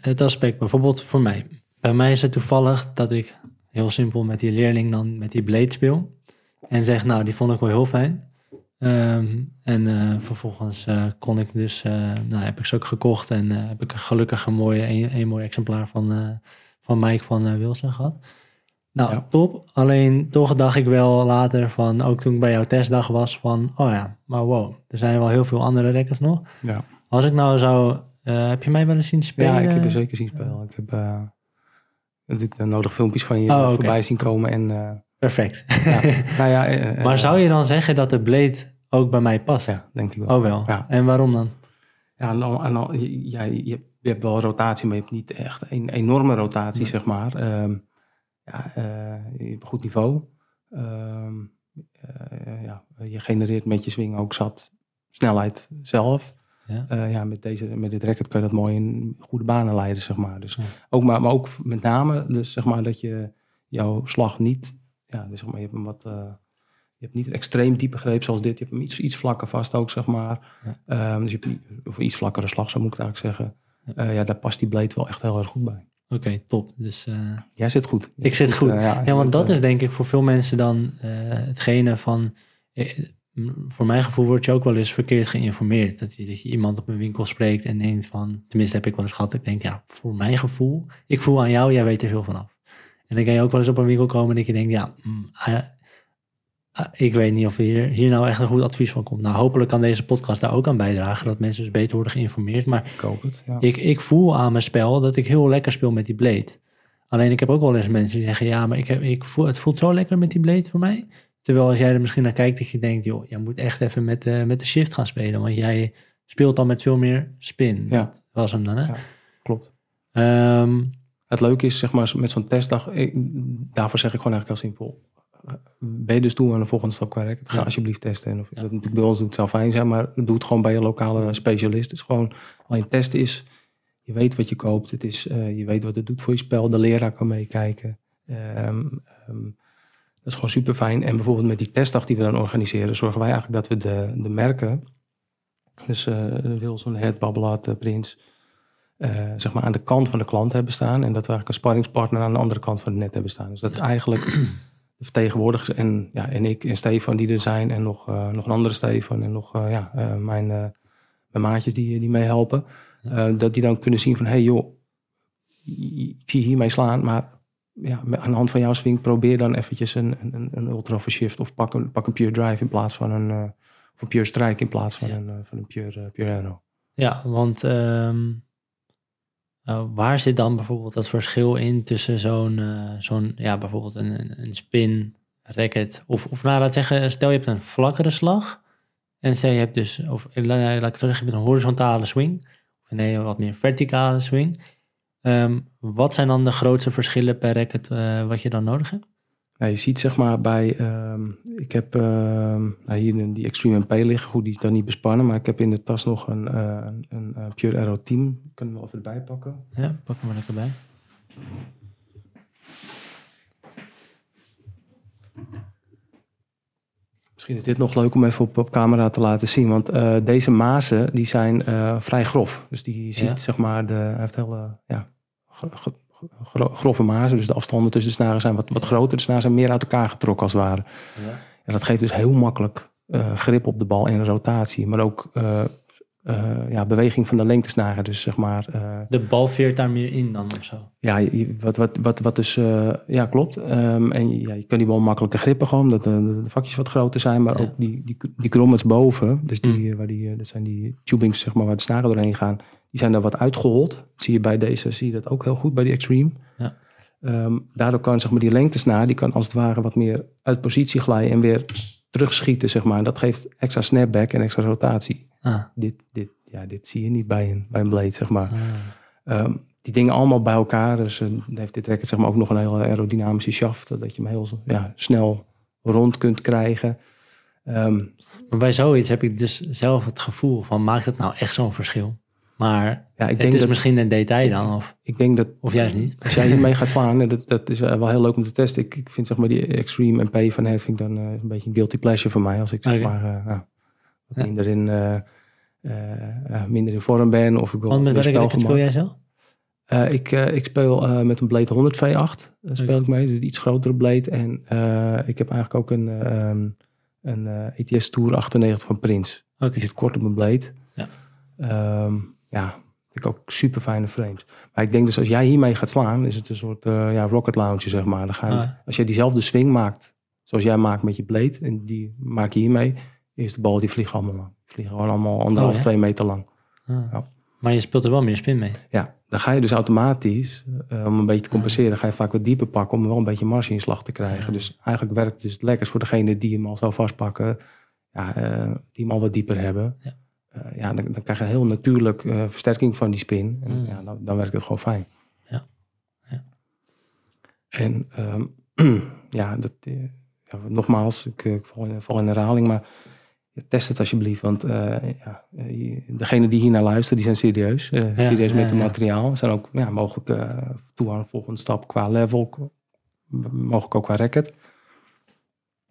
S2: het aspect bijvoorbeeld voor mij. Bij mij is het toevallig dat ik heel simpel met die leerling dan met die blade speel. En zeg, nou, die vond ik wel heel fijn. Ehm, en eh, vervolgens eh, kon ik dus, eh, nou heb ik ze ook gekocht en heb ik gelukkig een, mooie, een, een mooi exemplaar van, van Mike van Wilson gehad. Nou,
S1: Ja.
S2: top. Alleen toch dacht ik wel later van, ook toen ik bij jouw testdag was, van, oh ja, maar wow, er zijn wel heel veel andere records nog.
S1: Ja,
S2: Als ik nou zou, eh, heb je mij wel eens zien spelen?
S1: ja ik heb er zeker zien spelen. Ik heb eh, natuurlijk de nodige filmpjes van je
S2: Oh,
S1: voorbij zien komen. En, eh,
S2: Perfect.
S1: ja, [laughs] nou ja,
S2: maar zou je dan zeggen dat de blade ook bij mij past?
S1: Ja, denk ik wel.
S2: Oh wel.
S1: Ja.
S2: En waarom dan?
S1: Ja, en dan, en ja, je, hebt- je hebt wel rotatie, maar je hebt niet echt een enorme rotatie,
S2: Nee.
S1: zeg maar. Ehm, ja, je hebt een goed niveau. Ehm, eh, ja, je genereert met je swing ook zat snelheid zelf.
S2: Ja.
S1: Eh, ja, met, deze, met dit racket kan je dat mooi in goede banen leiden, zeg maar. Dus
S2: Ja.
S1: ook, maar, maar ook met name, dus zeg maar dat je jouw slag niet, ja, dus zeg maar, je hebt hem wat, eh, je hebt niet een extreem diepe greep zoals dit. Je hebt hem iets, iets vlakker vast ook, zeg maar.
S2: Ja.
S1: Ehm, dus je hebt of iets vlakkere slag, zo moet ik het eigenlijk zeggen.
S2: Ja.
S1: Ja, daar past die blade wel echt heel erg goed bij.
S2: Oké, top. Dus eh,
S1: Jij zit goed.
S2: ik zit goed.
S1: eh,
S2: Ja, want dat
S1: eh,
S2: is denk ik voor veel mensen dan eh, hetgene van... voor mijn gevoel word je ook wel eens verkeerd geïnformeerd. Dat je, dat je iemand op een winkel spreekt en denkt van... Tenminste heb ik wel eens gehad. Ik denk, ja, voor mijn gevoel... Ik voel aan jou, jij weet er veel vanaf. En dan kan je ook wel eens op een winkel komen en dat je denkt... Ja, mm, ah, ah, ik weet niet of hier, hier nou echt een goed advies van komt. Nou, hopelijk kan deze podcast daar ook aan bijdragen. Dat mensen dus beter worden geïnformeerd. Maar
S1: Ik hoop het, ja.
S2: ik, ik voel aan mijn spel dat ik heel lekker speel met die blade. Alleen ik heb ook wel eens mensen die zeggen, ja, maar ik heb, ik voel, het voelt zo lekker met die blade voor mij. Terwijl als jij er misschien naar kijkt, dat je denkt, joh, jij moet echt even met, de met de shift gaan spelen. Want jij speelt dan met veel meer spin.
S1: Ja.
S2: Dat was hem dan, hè?
S1: Ja. Klopt.
S2: Ehm,
S1: Het leuke is, zeg maar, met zo'n testdag, ik, daarvoor zeg ik gewoon eigenlijk heel simpel. Ben je dus toe aan de volgende stap qua ga
S2: Ja.
S1: alsjeblieft testen. En of je
S2: Ja.
S1: dat natuurlijk bij ons doet, zou fijn zijn, maar doe het gewoon bij je lokale specialist. Is gewoon, alleen testen is, je weet wat je koopt, het is, eh, je weet wat het doet voor je spel, de leraar kan meekijken. Dat is gewoon super fijn. En bijvoorbeeld met die testdag die we dan organiseren, zorgen wij eigenlijk dat we de, de merken, dus eh Wilson, Het, Babbelaat, eh, Prins, eh, zeg maar aan de kant van de klant hebben staan. En dat we eigenlijk een sparringspartner aan de andere kant van het net hebben staan. Dus dat eigenlijk de vertegenwoordigers en, ja, en ik en Stefan die er zijn. En nog, nog een andere Stefan en nog ja, mijn, mijn maatjes die, die meehelpen. eh, dat die dan kunnen zien van, hey joh, ik zie hiermee slaan, maar ja, aan de hand van jouw swing probeer dan eventjes een, een, een ultra for shift of pak een, pak een pure drive in plaats van een, eh, of een pure strike in plaats van
S2: Ja.
S1: een, eh, van een pure, eh, pure arrow.
S2: ja, want ehm, eh, waar zit dan bijvoorbeeld dat verschil in tussen zo'n, zo'n ja, bijvoorbeeld een, een, een spin, racket, of, of nou, laat zeggen, stel je hebt een vlakkere slag, en stel je hebt dus, of la- laat ik zeggen, je hebt een horizontale swing, of nee, een wat meer verticale swing. Ehm, wat zijn dan de grootste verschillen per racket eh, wat je dan nodig hebt?
S1: Ja, je ziet zeg maar bij, ehm, ik heb ehm, nou hier in die Extreme MP liggen, goed, die is dan niet bespannen, maar ik heb in de tas nog een, eh, een, een, eh, Pure Arrow Team, kunnen we wel even erbij pakken.
S2: Ja, pak hem maar lekker bij.
S1: Misschien is dit nog leuk om even op, op camera te laten zien, want deze mazen die zijn vrij grof. Dus die ziet
S2: Ja.
S1: zeg maar, de, hij heeft hele ja, grove mazen, dus de afstanden tussen de snaren zijn wat, wat groter. De snaren zijn meer uit elkaar getrokken als het ware.
S2: Ja.
S1: En dat geeft dus heel makkelijk eh, grip op de bal en rotatie. Maar ook eh, eh, ja, beweging van de lengtesnaren. Dus zeg maar,
S2: De bal veert daar meer in dan of zo.
S1: ja, je- wat, wat, wat, wat dus, ja klopt. Ehm, en je- ja, je kan die bal makkelijker grippen gewoon, omdat de, de vakjes wat groter zijn. Maar
S2: Ja.
S1: ook die, die, die grommets boven, dus die,
S2: Mm.
S1: waar die, dat zijn die tubings zeg maar, waar de snaren doorheen gaan. Die zijn daar wat uitgehold. Zie je bij deze, zie je dat ook heel goed bij die Extreme.
S2: Ja.
S1: Ehm, daardoor kan zeg maar, die lengtesnaar, die kan als het ware wat meer uit positie glijden en weer terugschieten, zeg maar. En dat geeft extra snapback en extra rotatie.
S2: Ah,
S1: Dit, dit, ja, dit zie je niet bij een, bij een blade, zeg maar.
S2: ah.
S1: Ehm, die dingen allemaal bij elkaar. Dus dan heeft dit racket zeg maar, ook nog een hele aerodynamische shaft. Dat je hem heel ja, snel rond kunt krijgen. Ehm,
S2: Maar bij zoiets heb ik dus zelf het gevoel van, maakt het nou echt zo'n verschil? Maar
S1: ja, ik
S2: het
S1: denk
S2: is
S1: dat,
S2: misschien een detail dan, of,
S1: ik denk dat
S2: of juist niet.
S1: als jij hiermee [laughs] gaat slaan, dat, dat is wel heel leuk om te testen. Ik, ik vind zeg maar die Extreme MP van het vind ik dan eh, een beetje een guilty pleasure voor mij. Als ik zeg maar eh, nou, wat
S2: Ja.
S1: minder, in, eh, minder in vorm ben. Of ik wil
S2: Want met welke speel jij?
S1: Eh, ik, ik speel met een Blade 100 V8. eh, speel ik mee, dus iets grotere Blade. En ik heb eigenlijk ook een, ehm, een ETS Tour 98 van Prins.
S2: Oké.
S1: Die zit kort op mijn Blade.
S2: Ja.
S1: Ehm, ja, vind ik ook super fijne frames. Maar ik denk dus als jij hiermee gaat slaan, is het een soort eh, ja, rocket launcher, zeg maar. Dan ga je,
S2: Ah.
S1: Als je diezelfde swing maakt, zoals jij maakt met je Blade, en die maak je hiermee, is de bal die vliegt allemaal lang. Vliegen gewoon allemaal anderhalf,
S2: Oh,
S1: twee meter lang.
S2: Ah.
S1: Ja.
S2: Maar je speelt er wel meer spin mee.
S1: Ja, dan ga je dus automatisch, eh, om een beetje te compenseren, ga je vaak wat dieper pakken om wel een beetje marge in slag te krijgen.
S2: Ja.
S1: Dus eigenlijk werkt het dus het lekkerst voor degene die hem al zo vastpakken, ja, eh, die hem al wat dieper hebben.
S2: Ja.
S1: Eh, ja, dan, dan krijg je een heel natuurlijk eh, versterking van die spin. En
S2: Mm.
S1: ja, dan, dan werkt het gewoon fijn.
S2: Ja. Ja.
S1: En ehm, [clears throat] ja, dat, eh, ja, nogmaals, ik, ik val, in, val in herhaling, maar test het alsjeblieft. Want eh, ja, degenen die hier naar luisteren, die zijn serieus.
S2: Ja,
S1: serieus met het materiaal. Zijn ook ja, mogelijk eh toe aan een volgende stap qua level. Mogelijk ook qua racket.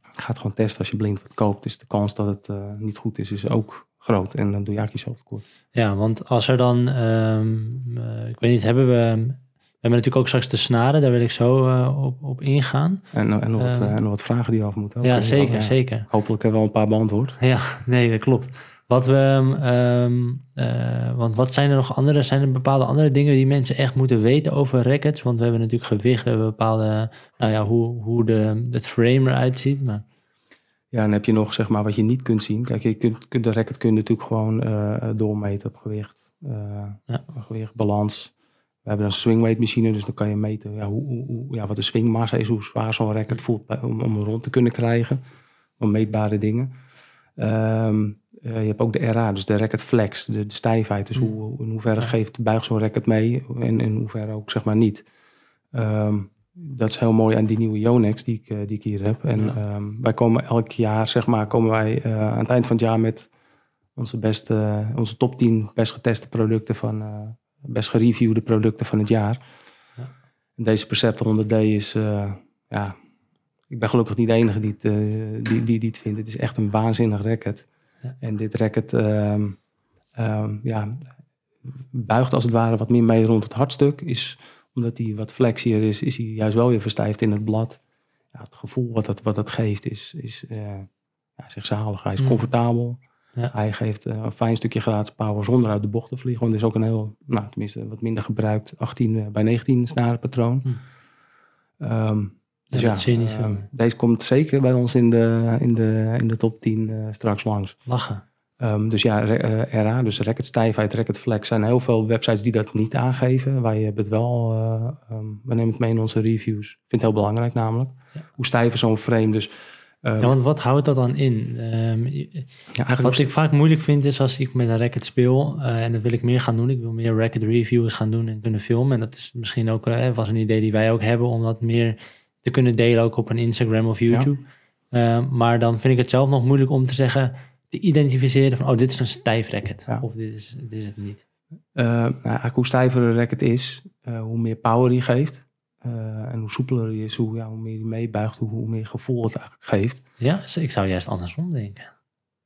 S1: Ga het gewoon testen als je blind wat koopt. Dus de kans dat het niet goed is, is ook groot. En dan doe je eigenlijk jezelf tekort.
S2: Ja, want als er dan, ehm, eh, ik weet niet, hebben we, we hebben natuurlijk ook straks de snaren, daar wil ik zo eh, op, op ingaan.
S1: En, en, nog wat,
S2: Eh,
S1: eh, en nog wat vragen die je af moeten.
S2: ja, zeker,
S1: ja.
S2: zeker.
S1: Hopelijk hebben we wel een paar beantwoord.
S2: Ja, nee, dat klopt. Wat we, ehm, eh, want wat zijn er nog andere, zijn er bepaalde andere dingen die mensen echt moeten weten over rackets? Want we hebben natuurlijk gewicht, we hebben bepaalde, nou ja, hoe, hoe de, het frame eruit ziet. Maar
S1: Ja, en dan heb je nog zeg maar wat je niet kunt zien. Kijk, je kunt, kunt de racket kun je natuurlijk gewoon eh, doormeten op gewicht. eh,
S2: Ja.
S1: Gewicht, balans. We hebben een swingweight machine, dus dan kan je meten ja, hoe, hoe, ja, wat de swingmassa is, hoe zwaar zo'n racket voelt bij- om, om rond te kunnen krijgen. Om meetbare dingen. Ehm, eh, je hebt ook de RA, dus de racket flex, de, de stijfheid. Dus
S2: Mm.
S1: hoe, in hoeverre
S2: Ja.
S1: geeft, buigt zo'n racket mee en in hoeverre ook zeg maar niet. Ehm, dat is heel mooi aan die nieuwe Yonex die ik, eh, die ik hier heb. En
S2: Ja.
S1: ehm, wij komen elk jaar, zeg maar, komen wij eh, aan het eind van het jaar met onze, beste, onze top 10 best geteste producten van, eh, best gereviewde producten van het jaar.
S2: Ja.
S1: En deze Perceptor 100D is, ja, ik ben gelukkig niet de enige die het, die, die, die het vindt. Het is echt een waanzinnig racket.
S2: Ja.
S1: En dit racket, ehm, ja, buigt als het ware wat meer mee rond het hartstuk. Is, omdat hij wat flexier is, is hij juist wel weer verstijfd in het blad. Ja, het gevoel wat dat, wat dat geeft is, is eh, ja, zeg zalig. Hij is
S2: Mm.
S1: comfortabel.
S2: Ja.
S1: Hij geeft eh, een fijn stukje gratis power zonder uit de bocht te vliegen. Want het is ook een heel, nou tenminste wat minder gebruikt 18 eh, bij 19 snarenpatroon.
S2: Hm.
S1: Ehm, dus
S2: Ja,
S1: deze komt zeker bij ons in de, in de, in de top 10 eh, straks langs.
S2: lachen.
S1: Ehm, dus ja, re- eh, RA, dus racket stijfheid, racket flex, zijn heel veel websites die dat niet aangeven. Wij hebben het wel, eh, ehm, we nemen het mee in onze reviews. Ik vind het heel belangrijk namelijk.
S2: Ja.
S1: Hoe stijf is zo'n frame? Dus ehm,
S2: Ja, want wat houdt dat dan in?
S1: Ja,
S2: Wat ik vaak moeilijk vind is als ik met een racket speel, eh, en dat wil ik meer gaan doen. Ik wil meer racket reviews gaan doen en kunnen filmen. En dat is misschien ook, was een idee die wij ook hebben, om dat meer te kunnen delen ook op een Instagram of YouTube. Maar dan vind ik het zelf nog moeilijk om te zeggen, te identificeren van, oh, dit is een stijf racket.
S1: Ja.
S2: Of dit is, dit is het niet.
S1: Eh, nou, eigenlijk hoe stijver een racket is, eh, hoe meer power hij geeft. Eh, en hoe soepeler hij is, hoe, ja, hoe meer hij meebuigt, hoe, hoe meer gevoel het eigenlijk geeft.
S2: Ja, dus ik zou juist andersom denken.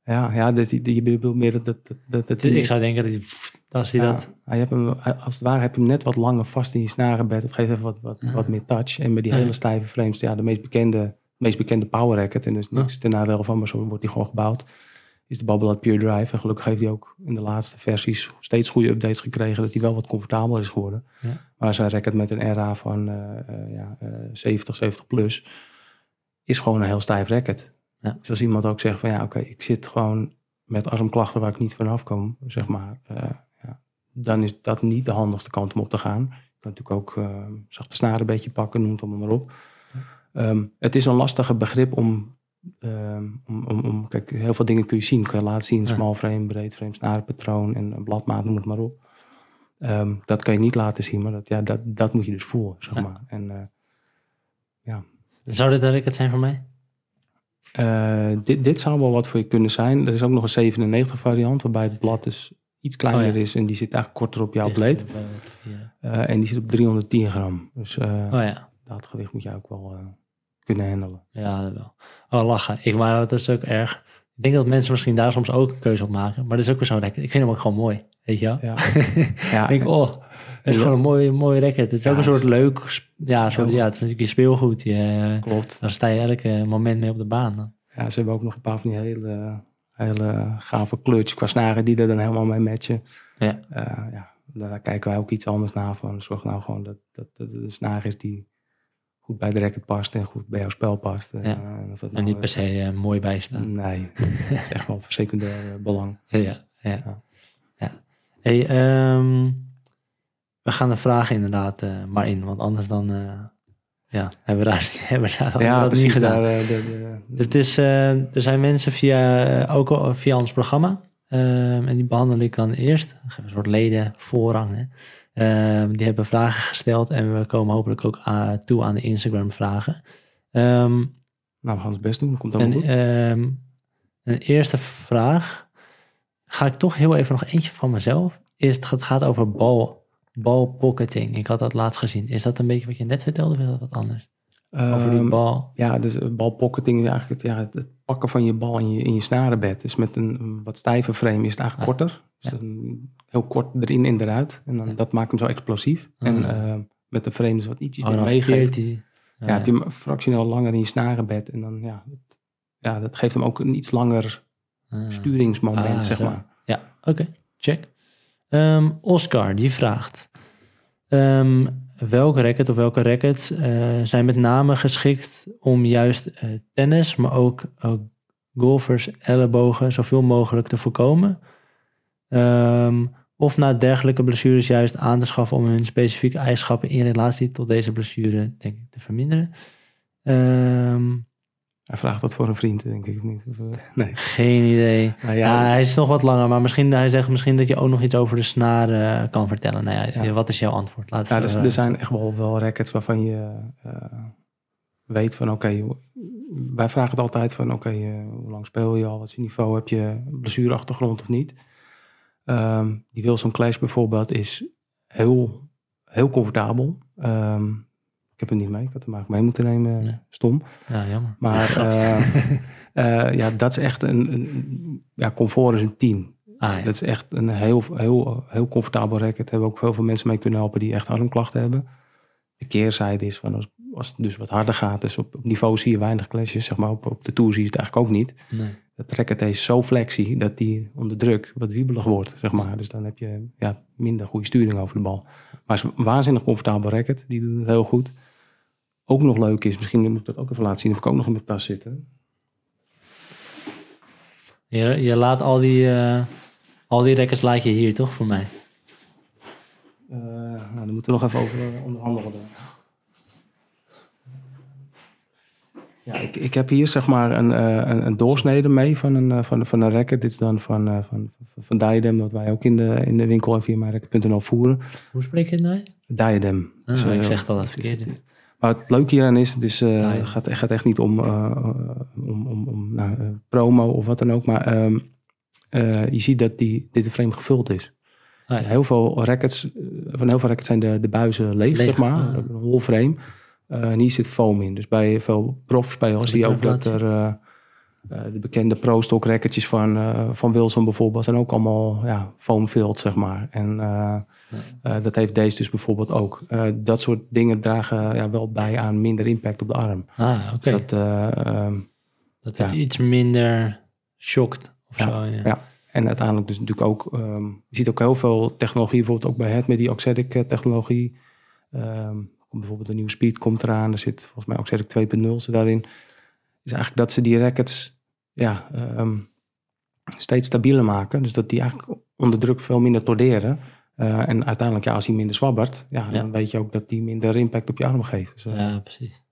S1: Ja, ja dat, die- je bedoelt meer dat... dat, dat,
S2: Dus ik zou denken dat hij, als hij
S1: ja,
S2: dat...
S1: je hebt hem, als het ware heb je hem net wat langer vast in je snarenbed. Het geeft even wat, wat,
S2: Ja.
S1: wat meer touch. En bij die
S2: Ja.
S1: hele stijve frames, ja, de meest bekende, meest bekende power racket. En dus niks ten nadele van, maar zo wordt die gewoon gebouwd. Is de Babolat Pure Drive. En gelukkig heeft hij ook in de laatste versies steeds goede updates gekregen. Dat hij wel wat comfortabeler is geworden.
S2: Ja.
S1: Maar zijn racket met een RA van eh, eh, ja, eh, 70, 70 plus. Is gewoon een heel stijf racket.
S2: Ja.
S1: Dus als iemand ook zegt van ja, oké, ik zit gewoon met armklachten waar ik niet vanaf kom, zeg maar. ja, dan is dat niet de handigste kant om op te gaan. Je kan natuurlijk ook zachte snaren een beetje pakken, noem het allemaal maar op. Ehm, het is een lastige begrip om, ehm, om, om, om- kijk, heel veel dingen kun je zien. Kun je laten zien,
S2: Ja.
S1: small frame, breed frame, snarenpatroon en een bladmaat, noem het maar op. Ehm, dat kan je niet laten zien, maar dat, ja, dat, dat moet je dus voelen, zeg
S2: Ja.
S1: maar. En eh,
S2: Zou dit een racket zijn voor mij?
S1: Eh, dit, dit zou wel wat voor je kunnen zijn. Er is ook nog een 97 variant, waarbij het blad dus iets kleiner
S2: Oh ja.
S1: is en die zit eigenlijk korter op jouw bleed.
S2: eh, ja.
S1: En die zit op 310 gram. Dus
S2: Oh ja.
S1: dat gewicht moet je ook wel kunnen handelen.
S2: Ja, dat wel. Oh, lachen. Ik, maar dat is ook erg. Ik denk dat mensen misschien daar soms ook een keuze op maken. Maar dat is ook weer zo lekker. Ik vind hem ook gewoon mooi. Weet je wel?
S1: Ja, [laughs] ja
S2: Ik denk, oh, het is
S1: Ja.
S2: gewoon een mooi, mooi racket. Het is
S1: Ja,
S2: ook een soort leuk, ja, soort,
S1: Ja.
S2: ja, het is natuurlijk je speelgoed. Je,
S1: klopt.
S2: daar sta je elke moment mee op de baan.
S1: Ja, ze hebben ook nog een paar van die hele, hele gave kleurtjes qua snaren die er dan helemaal mee matchen.
S2: Ja.
S1: Eh, ja, daar kijken wij ook iets anders naar van. Zorg nou gewoon dat, dat, dat het een snaar is die goed bij de racket past en goed bij jouw spel past. Eh,
S2: Ja.
S1: en of dat
S2: En
S1: nou,
S2: niet per se eh, mooi bijstaan. [laughs]
S1: Nee, het is echt wel van secundair eh, belang. [laughs]
S2: Ja, ja.
S1: Ja.
S2: Hey, ehm, we gaan de vragen inderdaad eh, maar in. Want anders dan eh, ja, hebben we daar, [laughs] hebben we daar
S1: ja,
S2: dat
S1: precies.
S2: niet gedaan.
S1: Daar, eh, de, de,
S2: het is, eh, er zijn mensen via, eh, ook via ons programma. ehm, en die behandel ik dan eerst. Een soort leden voorrang. Hè. Ehm, die hebben vragen gesteld. En we komen hopelijk ook toe aan de Instagram vragen. Ehm,
S1: nou, we gaan ons best doen. Komt allemaal
S2: en,
S1: goed.
S2: ehm, een eerste vraag. Ga ik toch heel even nog eentje van mezelf. Is het, het gaat over bal, balpocketing. Ik had dat laatst gezien. Is dat een beetje wat je net vertelde of is dat wat anders? Over die
S1: Ehm,
S2: bal.
S1: Ja, dus eh, balpocketing is eigenlijk het, ja, het, pakken van je bal in je, in je snarenbed. Dus met een, een wat stijve frame is het eigenlijk
S2: Ah,
S1: korter. Dus
S2: ja.
S1: een- heel kort erin en eruit. En dan,
S2: Ja.
S1: dat maakt hem zo explosief.
S2: Ah.
S1: En eh, met de frame is wat ietsjes
S2: Oh,
S1: meer meegeeft.
S2: 14.
S1: Ja, heb je hem fractioneel langer in je snarenbed. En dan, ja, het- ja, dat geeft hem ook een iets langer
S2: Ah.
S1: sturingsmoment,
S2: Ah,
S1: zeg
S2: zo.
S1: maar.
S2: Ja, oké, check. Ehm, Oscar, die vraagt... ehm, welke racket of welke rackets eh, zijn met name geschikt om juist eh, tennis, maar ook, golfers ellebogen zoveel mogelijk te voorkomen? Ehm, of na dergelijke blessures juist aan te schaffen om hun specifieke eigenschappen in relatie tot deze blessure, denk ik, te verminderen? Ehm,
S1: Hij vraagt dat voor een vriend, denk ik. of Niet. Of, eh, nee.
S2: geen idee.
S1: Nou
S2: Ja,
S1: ja,
S2: hij is nog wat langer, maar misschien, hij zegt misschien dat je ook nog iets over de snaar eh, kan vertellen. Nou ja,
S1: Ja.
S2: wat is jouw antwoord? Laat
S1: Ja, dus,
S2: zo,
S1: er zijn echt wel, wel rackets waarvan je eh, weet van oké, wij vragen het altijd van oké, eh, hoe lang speel je al, wat is je niveau, heb je blessureachtergrond of niet. Ehm, die Wilson Clash bijvoorbeeld is heel, heel comfortabel. Ehm, ik heb het niet mee, ik had hem eigenlijk mee moeten nemen,
S2: Nee.
S1: stom.
S2: Ja, jammer.
S1: Maar
S2: Ja,
S1: eh, [laughs] eh, ja, dat is echt een, een ja, comfort is een 10.
S2: ah, ja.
S1: Dat is echt een heel, heel, heel comfortabel racket. Daar hebben ook heel veel mensen mee kunnen helpen die echt armklachten hebben. De keerzijde is van als, als het dus wat harder gaat, dus op, op niveau zie je weinig clashes. Zeg maar op, op de tour zie je het eigenlijk ook niet.
S2: Nee.
S1: Het racket is zo flexie dat die onder druk wat wiebelig wordt, zeg maar. Dus dan heb je ja, minder goede sturing over de bal. Maar het is een waanzinnig comfortabel racket. Die doet het heel goed. Ook nog leuk is, misschien moet ik dat ook even laten zien. Heb ik ook nog in mijn tas zitten.
S2: Je, je laat al die, eh, al die rekkers laat je hier, toch, voor mij?
S1: Nou, daar moeten we nog even over eh, onderhandelen. dan. Ja, ik, ik heb hier zeg maar een, een, een doorsnede mee van een, van, van een racket. Dit is dan van, van, van, van Diadem, dat wij ook in de, in de winkel en via mijnracket.nl voeren.
S2: Hoe spreek je het nou?
S1: Diadem.
S2: Ah,
S1: Dus,
S2: ik zeg dat het
S1: is-
S2: verkeerd.
S1: Maar het leuke hieraan is, het, is, eh,
S2: ja.
S1: gaat, gaat echt niet om, eh, om, om, om nou, eh, promo of wat dan ook. Maar ehm, eh, je ziet dat die, dit frame gevuld is.
S2: Ah, ja.
S1: Heel veel rackets, van heel veel rackets zijn de, de buizen leeg,
S2: Leeg,
S1: zeg maar. Een whole frame. Eh, en hier zit foam in. Dus bij veel profspelers zie je ook dat er eh, de bekende pro-stock racketjes van, eh, van Wilson bijvoorbeeld zijn ook allemaal ja, foam filled, zeg maar. En eh, dat heeft deze dus bijvoorbeeld ook. Dat soort dingen dragen ja, wel bij aan minder impact op de arm.
S2: Ah, oké.
S1: Dus dat, ehm,
S2: Dat het
S1: ja.
S2: iets minder shockt of
S1: Ja,
S2: zo. Ja.
S1: En uiteindelijk dus natuurlijk ook, ehm, je ziet ook heel veel technologie, bijvoorbeeld ook bij het met die Oxadic eh, technologie. Komt bijvoorbeeld een nieuwe speed komt eraan, er zit volgens mij Oxadic 2.0 zit daarin. Is eigenlijk dat ze die rackets ja, ehm, steeds stabieler maken. Dus dat die eigenlijk onder druk veel minder torderen. Eh, en uiteindelijk, ja, als hij minder zwabbert, ja,
S2: Ja.
S1: dan weet je ook dat die minder impact op je arm geeft. Dus, eh,
S2: Ja, precies.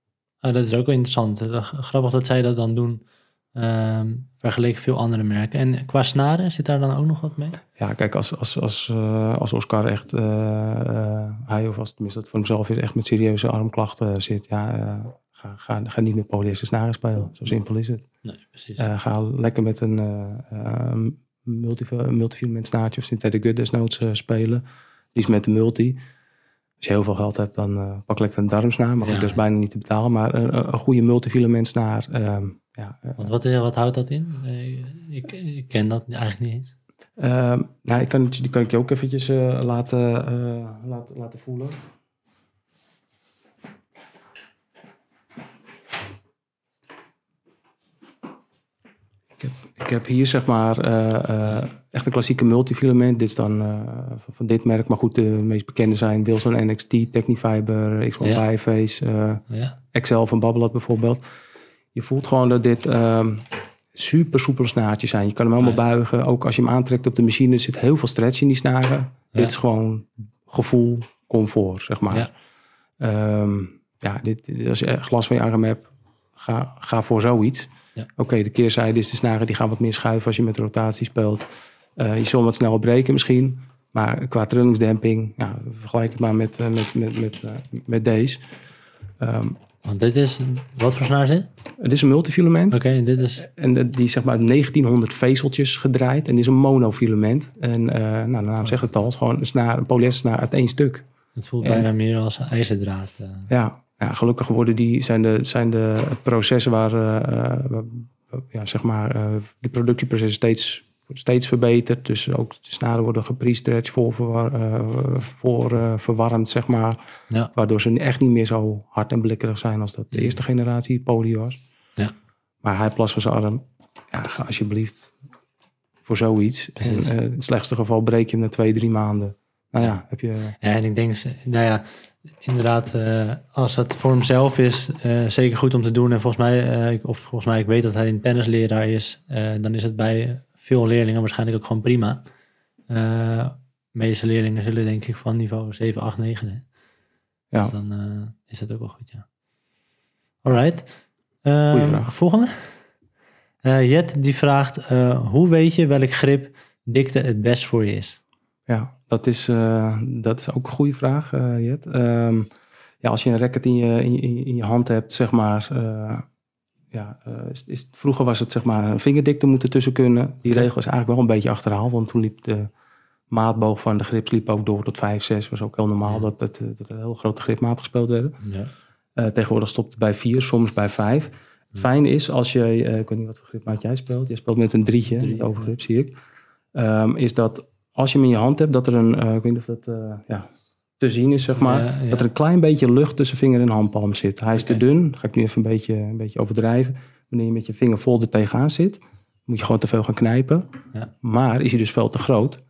S2: Ah, dat is ook wel interessant. Grappig dat zij dat dan doen. ehm, vergeleken veel andere merken. En qua snaren, zit daar dan ook nog wat mee?
S1: Ja, kijk, als, als, als, eh, als Oscar echt, eh, hij of als tenminste dat voor hemzelf is, echt met serieuze armklachten zit, ja, ga, ga, ga niet met polyester snaren spelen. Zo simpel is het.
S2: Nee, precies.
S1: Eh, ga lekker met een uh, multi, multifilament snaartje of synthetic gut desnoods spelen. Die is met de multi. Als je heel veel geld hebt, dan pak lekker een darmsnaar. Maar
S2: Ja.
S1: goed, dat is bijna niet te betalen. Maar een, goede multifilament snaar. ehm, ja,
S2: Want wat, wat houdt dat in? Ik, ik ken dat eigenlijk niet eens.
S1: ehm, nou, ik kan, die kan ik je ook eventjes laten, laten, laten voelen. Ik heb, ik heb hier zeg maar eh, eh, echt een klassieke multifilament. Dit is dan eh, van, van dit merk. Maar goed, de meest bekende zijn Wilson NXT, Technifiber, X1
S2: Ja.
S1: Excel van Babbelot bijvoorbeeld. Je voelt gewoon dat dit ehm, super soepele snaartjes zijn. Je kan hem helemaal buigen. Ook als je hem aantrekt op de machine zit heel veel stretch in die snaren. Dit is gewoon gevoel, comfort, zeg maar.
S2: Ja.
S1: Ehm, ja, dit, dit- als je echt last van je arm hebt, ga, ga voor zoiets.
S2: Ja.
S1: Oké, de keerzijde is de snaren die gaan wat meer schuiven als je met rotatie speelt. Eh, je zal wat sneller breken misschien. Maar qua trillingsdemping, ja, vergelijk het maar met, eh, met, met, met, eh, met deze. Ehm,
S2: want dit is... Wat voor snaar is dit?
S1: het is een multifilament.
S2: Oké, dit is...
S1: En de- die is zeg maar uit 1900 vezeltjes gedraaid. En dit is een monofilament. En nou, de naam zegt het al. Het is gewoon een, snaar, een uit één stuk.
S2: Het voelt bijna meer als ijzerdraad. eh.
S1: Ja, ja gelukkig worden die, zijn, de, zijn de processen waar, eh, eh, ja, zeg maar, eh, de productieprocessen steeds, steeds verbeterd. Dus ook de snaren worden geprestretched, voor, voor eh, verwarmd, zeg maar.
S2: Ja.
S1: Waardoor ze echt niet meer zo hard en blikkerig zijn als dat de
S2: Mm.
S1: eerste generatie poly was.
S2: Ja.
S1: Maar hij last van zijn arm. Ja, ga alsjeblieft voor zoiets. En, in het slechtste geval breek je hem na twee, drie maanden. Nou ja, heb je...
S2: Ja, en ik denk, nou ja, inderdaad, eh, als het voor hemzelf is, eh, zeker goed om te doen. En volgens mij, eh, ik- of volgens mij, ik weet dat hij een tennisleraar is, dan is het bij veel leerlingen waarschijnlijk ook gewoon prima. De meeste leerlingen zullen denk ik van niveau 7, 8, 9. Hè?
S1: Ja.
S2: Dus dan is het ook wel goed, ja. Alright.
S1: Goeie vraag.
S2: Volgende. Jet die vraagt, hoe weet je welk grip dikte het best voor je is?
S1: Ja, dat is, eh, dat is ook een goede vraag, eh, Jet. Ehm, ja, als je een racket in je, in, je- in je hand hebt, zeg maar. eh, ja, is, is- vroeger was het zeg maar een vingerdikte moeten tussen kunnen. Die regel is eigenlijk wel een beetje achterhaald, want toen liep de maatboog van de grips liep ook door tot 5, 6. Was ook heel normaal
S2: Ja.
S1: dat, dat, dat er heel grote gripmaten gespeeld werden.
S2: Ja.
S1: Tegenwoordig stopt het bij 4, soms bij 5. Het fijne is als je, ik weet niet wat voor gripmaat jij speelt. Je speelt met een drietje,
S2: Drie,
S1: met overgrip zie ik. Ehm, is dat als je hem in je hand hebt, dat er een, eh, ik weet niet of dat eh, ja, te zien is, zeg maar.
S2: Ja, ja.
S1: Dat er een klein beetje lucht tussen vinger en handpalm zit. Hij is te dun, ga ik nu even een beetje, een beetje overdrijven. Wanneer je met je vinger vol er tegenaan zit, moet je gewoon te veel gaan knijpen.
S2: Ja.
S1: Maar is hij dus veel te groot,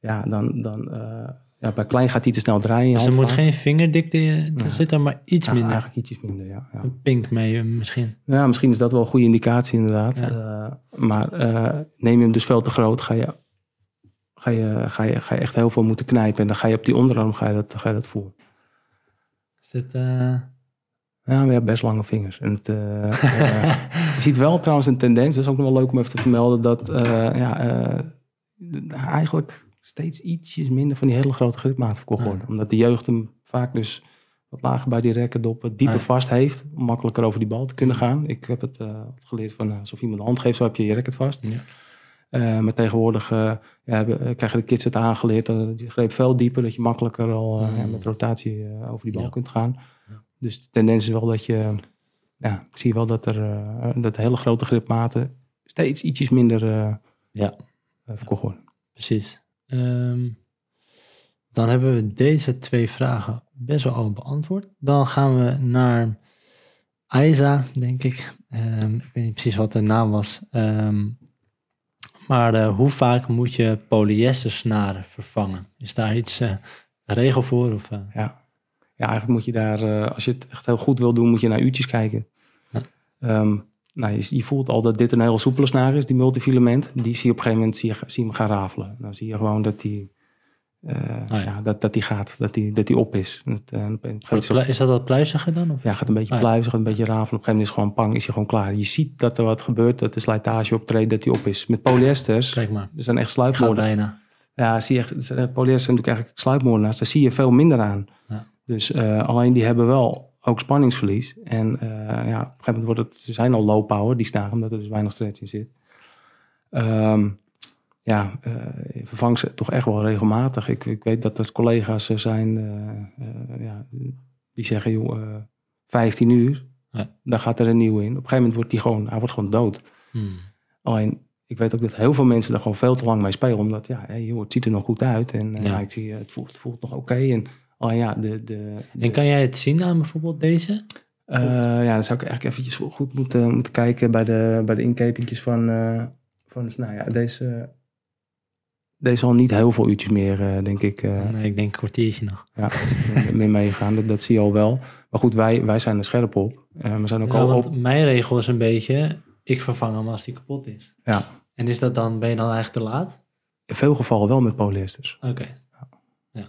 S1: ja, dan, dan eh, ja, bij klein gaat hij te snel draaien
S2: Dus er moet geen vingerdikte er
S1: Ja.
S2: zit, maar iets
S1: Ja,
S2: minder.
S1: Eigenlijk ietsjes minder, ja. ja.
S2: Een pink mee misschien.
S1: Ja, misschien is dat wel een goede indicatie inderdaad. Maar neem je hem dus veel te groot, ga je, ga, je, ga, je, ga je echt heel veel moeten knijpen. En dan ga je op die onderarm ga je dat, ga je dat voelen.
S2: Is dit... eh,
S1: Ja, je hebt best lange vingers. En het, eh, [laughs] je ziet wel trouwens een tendens, dat is ook nog wel leuk om even te vermelden, dat eh, ja, eigenlijk steeds ietsjes minder van die hele grote gripmaten verkocht
S2: Ja.
S1: worden. Omdat de jeugd hem vaak dus wat lager bij die rekkendoppen dieper
S2: ja.
S1: vast heeft, om makkelijker over die bal te kunnen gaan. Ik heb het geleerd van, alsof iemand de hand geeft, zo heb je je racket vast.
S2: Ja.
S1: Eh, maar tegenwoordig eh, ja, krijgen de kids het aangeleerd. Dat die greep veel dieper, dat je makkelijker al eh,
S2: Mm.
S1: ja, met rotatie over die bal
S2: Ja.
S1: kunt gaan.
S2: Ja.
S1: Dus de tendens is wel dat je, ja, ik zie wel dat er dat hele grote gripmaten steeds ietsjes minder
S2: Ja.
S1: verkocht worden.
S2: Precies. Ehm, dan hebben we deze twee vragen best wel al beantwoord. Dan gaan we naar Aiza, denk ik. Ehm, ik weet niet precies wat de naam was. Ehm, maar eh, hoe vaak moet je polyestersnaren vervangen? Is daar iets eh, een regel voor? Of, eh?
S1: Ja. ja, eigenlijk moet je daar, als je het echt heel goed wil doen, moet je naar uurtjes kijken.
S2: Ja.
S1: Ehm, nou, je, je voelt al dat dit een hele soepele snaar is, die multifilament. Die zie je op een gegeven moment zie je, zie je hem gaan rafelen. Dan zie je gewoon dat die, eh,
S2: ja.
S1: ja. dat, dat die gaat, dat die, dat die op is. Eh,
S2: is dat wat pluiziger dan? Of?
S1: ja, gaat een beetje
S2: Ah,
S1: pluizig, een beetje rafelen. Op een gegeven moment is gewoon pang, is hij gewoon klaar. Je ziet dat er wat gebeurt, dat de slijtage optreedt, dat die op is. Met polyesters,
S2: Kijk maar,
S1: er zijn echt sluipmoorden. Ja, zie je echt, polyester zijn natuurlijk eigenlijk sluipmoordenaars. Daar zie je veel minder aan.
S2: Ja.
S1: Dus eh, alleen die hebben wel ook spanningsverlies. En ja, op een gegeven moment wordt het, ze zijn al low power, die staan, omdat er dus weinig stretch in zit. Ehm, ja, eh, vervang ze toch echt wel regelmatig. Ik, ik weet dat er collega's eh, zijn eh, ja, die zeggen, joh, eh 15 uur,
S2: Ja.
S1: dan gaat er een nieuwe in. Op een gegeven moment wordt die gewoon, hij wordt gewoon dood.
S2: Hmm.
S1: Alleen, ik weet ook dat heel veel mensen er gewoon veel te lang mee spelen. Omdat, ja, hey, joh, het ziet er nog goed uit. En
S2: Ja.
S1: ja. ik zie, het, voelt, het voelt nog oké. En alleen ja, de... de, de
S2: En kan jij het zien aan bijvoorbeeld deze?
S1: ja, dan zou ik eigenlijk eventjes goed moeten, moeten kijken bij de, bij de inkepingjes van, van dus, nou ja, deze, deze al niet heel veel uurtjes meer, eh, denk ik, eh,
S2: Nee, ik denk een kwartiertje nog.
S1: ja, [laughs] mee meegaan. Dat, dat zie je al wel. Maar goed, wij, wij zijn er scherp op. Eh, we zijn ook
S2: Ja,
S1: al
S2: want
S1: op.
S2: mijn regel is een beetje, ik vervang hem als die kapot is.
S1: Ja,
S2: En is dat dan, ben je dan eigenlijk te laat?
S1: in veel gevallen wel met polyesters.
S2: Oké. Ja.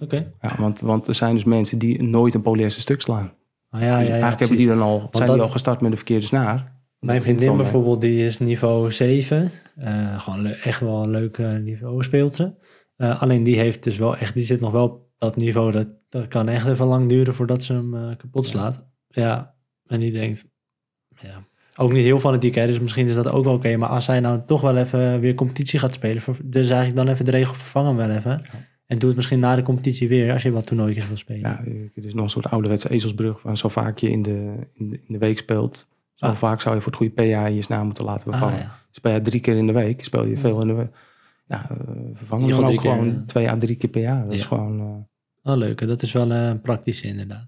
S2: Oké.
S1: Ja, want, want er zijn dus mensen die nooit een polyester stuk slaan.
S2: Maar ja,
S1: Dus
S2: ja, ja,
S1: eigenlijk hebben die dan al, zijn
S2: dat-
S1: die al gestart met de verkeerde snaar.
S2: Mijn vriendin bijvoorbeeld, die is niveau 7. Eh, gewoon echt wel een leuk niveau speelt ze. Eh, alleen die heeft dus wel echt, die zit nog wel op dat niveau. Dat, dat kan echt even lang duren voordat ze hem eh, kapot slaat. Ja, en die denkt, ja, ook niet heel fanatiek hè, dus misschien is dat ook wel oké. maar als zij nou toch wel even weer competitie gaat spelen, dus eigenlijk dan even de regel vervangen wel even. En doe het misschien na de competitie weer, als je wat toernooitjes wil spelen.
S1: Ja, het is nog een soort ouderwetse ezelsbrug. Van zo vaak je in de, in de, in de week speelt, zo
S2: Ah.
S1: vaak zou je voor het goede PA je snaar moeten laten
S2: Ah,
S1: vervangen.
S2: ja.
S1: Speel je drie keer in de week, speel je veel in de week. Ja, eh, vervangen
S2: Je
S1: dan
S2: gaat
S1: ook
S2: keer,
S1: gewoon
S2: ja.
S1: twee à drie keer per jaar. Dat is gewoon... eh,
S2: Oh, leuk. Dat is wel eh, een praktische inderdaad.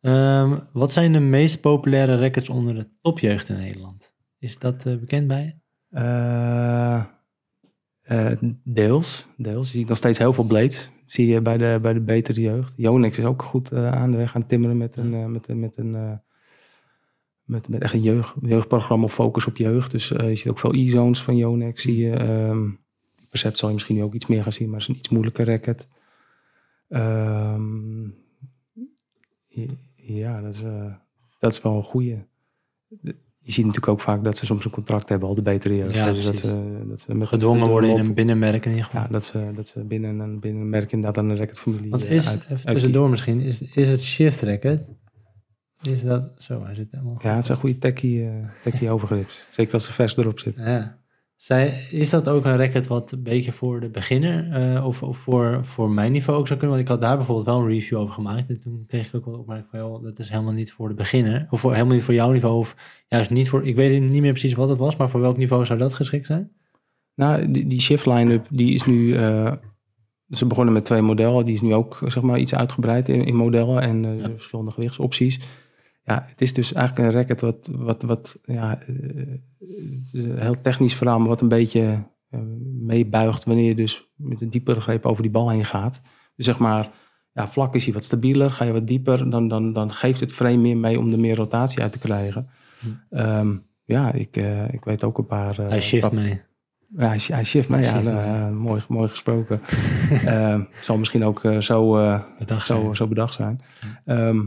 S2: Ehm, wat zijn de meest populaire records onder de topjeugd in Nederland? Is dat eh, bekend bij je?
S1: Eh, eh, deels, deels. Je ziet nog steeds heel veel blades. Zie je bij de, bij de betere jeugd. Yonex is ook goed eh, aan de weg aan timmeren met een, eh, met, met een eh, met, met echt een jeugd, jeugdprogramma focus op jeugd. Dus eh, je ziet ook veel e-zones van Yonex. Zie je. ehm Percept zal je misschien ook iets meer gaan zien, maar het is een iets moeilijker racket. Ehm, ja, dat is, eh, dat is wel een goede. Je ziet natuurlijk ook vaak dat ze soms een contract hebben, al de betere jeugd.
S2: Ja,
S1: dus dat ze, dat ze
S2: Gedwongen worden in een binnenmerk in ieder geval.
S1: Ja, dat ze, dat ze binnen, een, binnen een merk inderdaad aan de racketfamilie
S2: Wat
S1: eh,
S2: is,
S1: uit-
S2: even tussendoor misschien, is, is het shift racket? Is dat, zo, hij zit helemaal...
S1: Ja, het zijn goede techie, eh techie overgrips. Zeker als ze vers erop zit.
S2: Ja. Zij, is dat ook een racket wat een beetje voor de beginner eh, of, of voor, voor mijn niveau ook zou kunnen? Want ik had daar bijvoorbeeld wel een review over gemaakt. En toen kreeg ik ook wel opmerking van, joh, dat is helemaal niet voor de beginner. Of voor, helemaal niet voor jouw niveau. Of juist niet voor, ik weet niet meer precies wat het was, maar voor welk niveau zou dat geschikt zijn?
S1: Nou, die, die shift line-up, die is nu... eh, ze begonnen met twee modellen. Die is nu ook zeg maar, iets uitgebreid in, in modellen en
S2: Ja.
S1: verschillende gewichtsopties. Ja, het is dus eigenlijk een racket wat, wat, wat ja, eh, een heel technisch verhaal, maar wat een beetje eh, meebuigt wanneer je dus met een diepere greep over die bal heen gaat. Dus zeg maar, ja, vlak is hij wat stabieler, ga je wat dieper, dan, dan, dan geeft het frame meer mee om er meer rotatie uit te krijgen.
S2: Hm.
S1: Ehm, ja, ik, eh, ik weet ook een paar...
S2: Hij shift
S1: paar-
S2: mee.
S1: ja, hij, hij shift mee,
S2: Hij
S1: ja,
S2: shift
S1: nou,
S2: mee.
S1: ja, mooi, mooi gesproken. [laughs] Ehm, zal misschien ook zo,
S2: Bedacht
S1: zo,
S2: zijn.
S1: zo bedacht zijn. Ehm,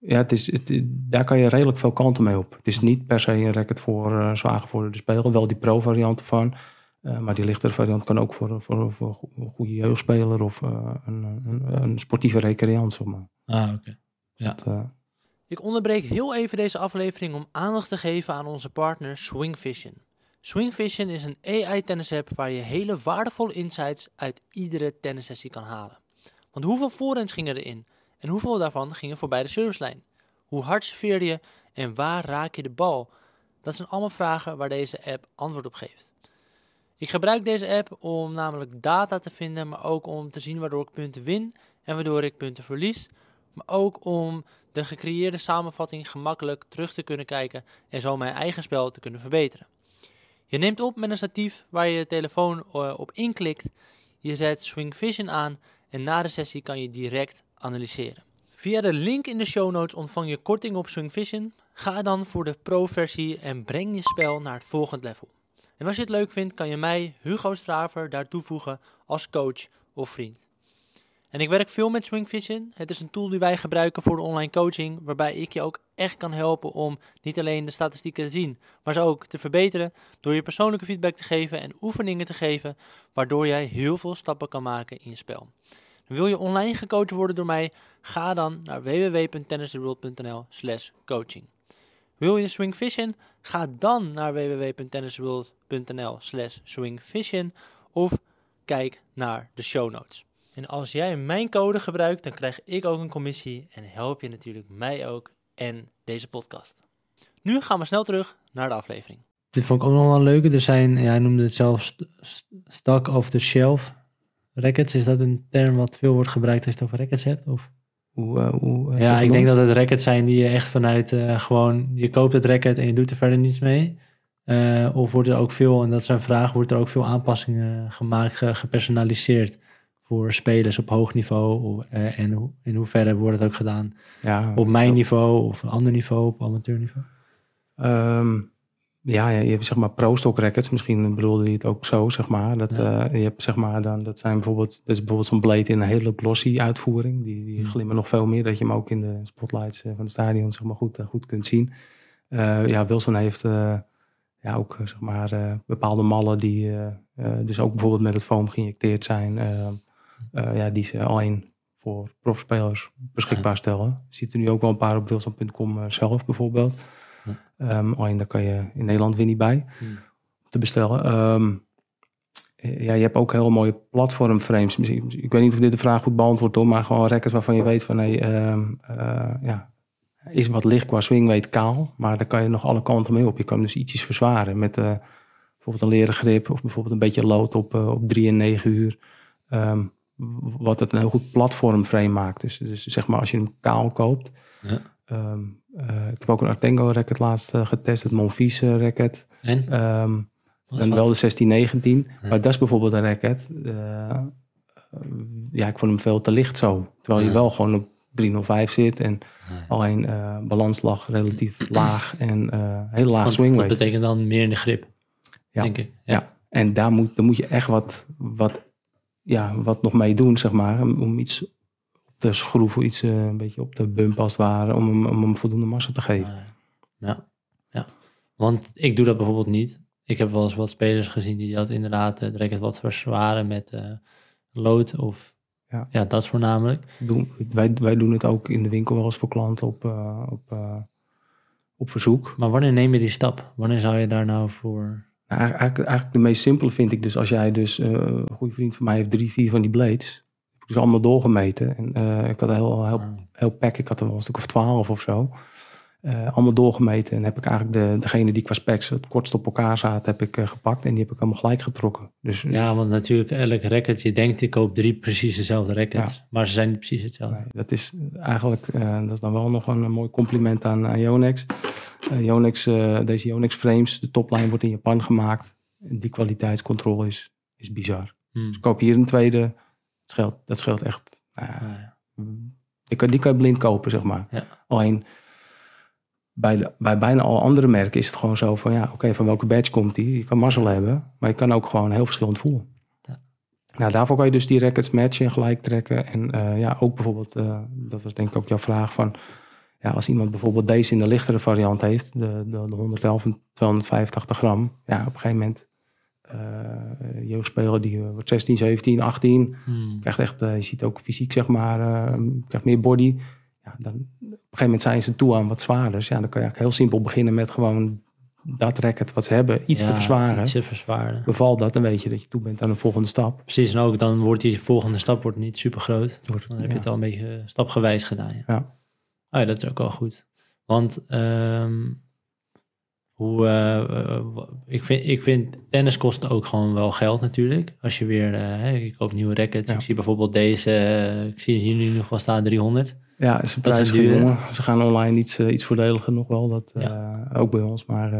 S1: ja, het is, het, daar kan je redelijk veel kanten mee op. Het is niet per se een racket voor uh, zwaar gevorderde speler. Wel die pro-variant ervan. Uh, maar die lichtere variant kan ook voor, voor, voor een goede jeugdspeler of uh, een, een, een, sportieve recreant. Zeg maar.
S2: Ah, oké. Okay. Ja.
S1: Dat, uh,
S3: Ik onderbreek heel even deze aflevering om aandacht te geven aan onze partner Swing Vision. Swing Vision is een AI-tennis-app waar je hele waardevolle insights uit iedere tennissessie kan halen. Want hoeveel voorhands gingen erin? En hoeveel daarvan gingen voorbij de servicelijn? Hoe hard serveerde je en waar raak je de bal? Dat zijn allemaal vragen waar deze app antwoord op geeft. Ik gebruik deze app om namelijk data te vinden, maar ook om te zien waardoor ik punten win en waardoor ik punten verlies. Maar ook om de gecreëerde samenvatting gemakkelijk terug te kunnen kijken en zo mijn eigen spel te kunnen verbeteren. Je neemt op met een statief waar je je telefoon op inklikt. Je zet Swing Vision aan en na de sessie kan je direct analyseren. Via de link in de show notes ontvang je korting op Swing Vision. Ga dan voor de pro-versie en breng je spel naar het volgende level. En als je het leuk vindt, kan je mij, Hugo Straver, daar toevoegen als coach of vriend. En ik werk veel met Swing Vision. Het is een tool die wij gebruiken voor de online coaching, waarbij ik je ook echt kan helpen om niet alleen de statistieken te zien, maar ze ook te verbeteren door je persoonlijke feedback te geven en oefeningen te geven, waardoor jij heel veel stappen kan maken in je spel. Wil je online gecoacht worden door mij? Ga dan naar www.tennistheworld.nl slash coaching. Wil je Swing Vision? Ga dan naar www.tennistheworld.nl slash swingvision of kijk naar de show notes. En als jij mijn code gebruikt, dan krijg ik ook een commissie en help je natuurlijk mij ook en deze podcast. Nu gaan we snel terug naar de aflevering.
S2: Dit vond ik ook nog wel een leuke. Er zijn, ja, hij noemde het zelf st- st- stock off the shelf rackets. Is dat een term wat veel wordt gebruikt als je het over rackets hebt? Of?
S1: Hoe, eh, hoe, eh,
S2: Ja, ik denk dat het rackets zijn die je echt vanuit eh, gewoon, je koopt het racket en je doet er verder niets mee. Of wordt er ook veel, en dat is een vraag, wordt er ook veel aanpassingen gemaakt, ge- gepersonaliseerd voor spelers op hoog niveau? Of, en in hoeverre wordt het ook gedaan
S1: Ja,
S2: op mijn niveau of een ander niveau, op amateurniveau?
S1: Ehm, ja, ja, je hebt zeg maar pro-stock rackets. Misschien bedoelde hij het ook zo, zeg maar. Dat,
S2: Ja.
S1: eh, je hebt zeg maar dan, dat zijn bijvoorbeeld, dat is bijvoorbeeld zo'n blade in een hele glossy uitvoering. Die, die
S2: Hmm.
S1: glimmen nog veel meer, dat je hem ook in de spotlights eh, van het stadion zeg maar goed, eh, goed kunt zien. Ja, Wilson heeft ja, ook zeg maar bepaalde mallen die dus ook bijvoorbeeld met het foam geïnjecteerd zijn. ja, die ze alleen voor profspelers beschikbaar stellen. Je ziet er nu ook wel een paar op wilson.com zelf bijvoorbeeld. Ehm, alleen daar kan je in Nederland weer niet bij
S2: Hmm.
S1: te bestellen. Ehm, eh, ja, je hebt ook hele mooie platformframes. Ik weet niet of dit de vraag goed beantwoordt, hoor, maar gewoon records waarvan je weet van hey, ehm, eh, ja, is wat licht qua swingweight kaal, maar daar kan je nog alle kanten mee op. Je kan hem dus ietsjes verzwaren met eh, bijvoorbeeld een leren grip of bijvoorbeeld een beetje lood op, eh, op 3 en 9 uur. Wat het een heel goed platformframe maakt. Dus, dus zeg maar als je hem kaal koopt.
S2: Ja.
S1: Ehm, eh, ik heb ook een Artengo racket laatst eh, getest, het Monfils eh, racket.
S2: En?
S1: Ehm, dan wel de 1619.
S2: Ja.
S1: Maar dat is bijvoorbeeld een racket. ja, ik vond hem veel te licht zo. Terwijl je
S2: Ja.
S1: wel gewoon op 305 zit. En alleen balanslag relatief [clears throat] laag. En hele laag
S2: Want
S1: swing
S2: dat betekent dan meer in de grip,
S1: Ja.
S2: denk ik.
S1: Ja. En daar moet, daar moet je echt wat, wat, ja, wat nog mee doen, zeg maar. Om, iets te schroeven, iets eh, een beetje op de bump als het ware. Om hem, om hem voldoende massa te geven.
S2: Ja, ja. Want ik doe dat bijvoorbeeld niet. Ik heb wel eens wat spelers gezien die dat inderdaad uh, direct wat verzwaren met uh, lood of
S1: Ja.
S2: ja, dat voornamelijk.
S1: Doen, wij, wij doen het ook in de winkel wel eens voor klanten op, op, op verzoek.
S2: Maar wanneer neem je die stap? Wanneer zou je daar nou voor...
S1: Nou, eigenlijk, eigenlijk de meest simpele vind ik dus als jij dus, een goede vriend van mij heeft drie, vier van die blades. Ik dus allemaal doorgemeten. En uh, ik had een heel, heel, heel pack, ik had er wel een stuk of twaalf of zo. Uh, allemaal doorgemeten. En heb ik eigenlijk de, degene die qua specs het kortst op elkaar zaten, heb ik uh, gepakt. En die heb ik allemaal gelijk getrokken. Dus,
S2: ja, want natuurlijk elk racket, je denkt ik koop drie precies dezelfde rackets. Ja. Maar ze zijn niet precies hetzelfde.
S1: Nee, dat is eigenlijk, uh, dat is dan wel nog een, een mooi compliment aan, aan Yonex. Yonex deze Yonex frames, de toplijn wordt in Japan gemaakt. En die kwaliteitscontrole is, is bizar.
S2: Hmm.
S1: Dus koop hier een tweede, scheelt, dat scheelt echt. Uh, ja. die, kan, die kan je blind kopen, zeg maar. Alleen bij, de, bij bijna alle andere merken is het gewoon zo van ja, oké, okay, van welke badge komt die? Je kan mazzel hebben, maar je kan ook gewoon heel verschillend voelen.
S2: Ja.
S1: Nou, daarvoor kan je dus die rackets matchen en gelijk trekken. En uh, ja, ook bijvoorbeeld, uh, dat was denk ik ook jouw vraag van, ja, als iemand bijvoorbeeld deze in de lichtere variant heeft, de, de, de 111 en 285 gram, ja, op een gegeven moment, jeugdspeler die wordt 16, 17, 18,
S2: hmm.
S1: krijgt echt, je ziet ook fysiek zeg maar, krijgt meer body. Ja, dan, op een gegeven moment zijn ze toe aan wat zwaarders. Ja, dan kan je eigenlijk heel simpel beginnen met gewoon dat racket wat ze hebben, iets
S2: ja,
S1: te verzwaren.
S2: Iets te verzwaren.
S1: Bevalt dat, dan weet je dat je toe bent aan de volgende stap.
S2: Precies, en ook dan wordt die volgende stap wordt niet super groot. Dan heb je het al een beetje stapgewijs gedaan. Ja.
S1: ja.
S2: Oh ja, dat is ook wel goed. Want um, hoe, uh, ik, vind, ik vind tennis kost ook gewoon wel geld natuurlijk. Als je weer, uh, ik koop nieuwe rackets. Ja. Ik zie bijvoorbeeld deze, uh, ik zie hier nu nog wel staan 300.
S1: Ja, is een prijs. Ze gaan online iets, iets voordeliger nog wel. Dat, ja. ook bij ons. Maar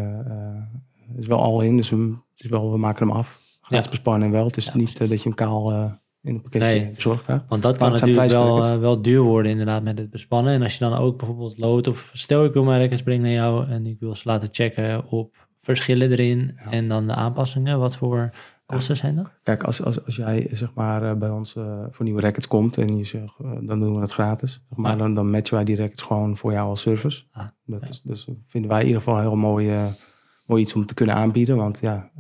S1: het is wel al in. Dus we, het is wel, we maken hem af. Gratis ja. bespannen en wel. Het is niet dat je hem kaal in een pakketje
S2: nee. Want dat kan natuurlijk wel, wel duur worden inderdaad met het bespannen. En als je dan ook bijvoorbeeld lood of stel ik wil mijn records brengen naar jou en ik wil ze laten checken op verschillen erin en dan de aanpassingen. Wat voor kosten zijn dat?
S1: Kijk, als, als, als jij zeg maar bij ons uh, voor nieuwe rackets komt en je zegt, uh, dan doen we het gratis. Zeg maar, ja. dan, dan matchen wij die rackets gewoon voor jou als service.
S2: Ah,
S1: dat, is, dus vinden wij in ieder geval heel mooi, uh, mooi iets om te kunnen aanbieden. Want ja,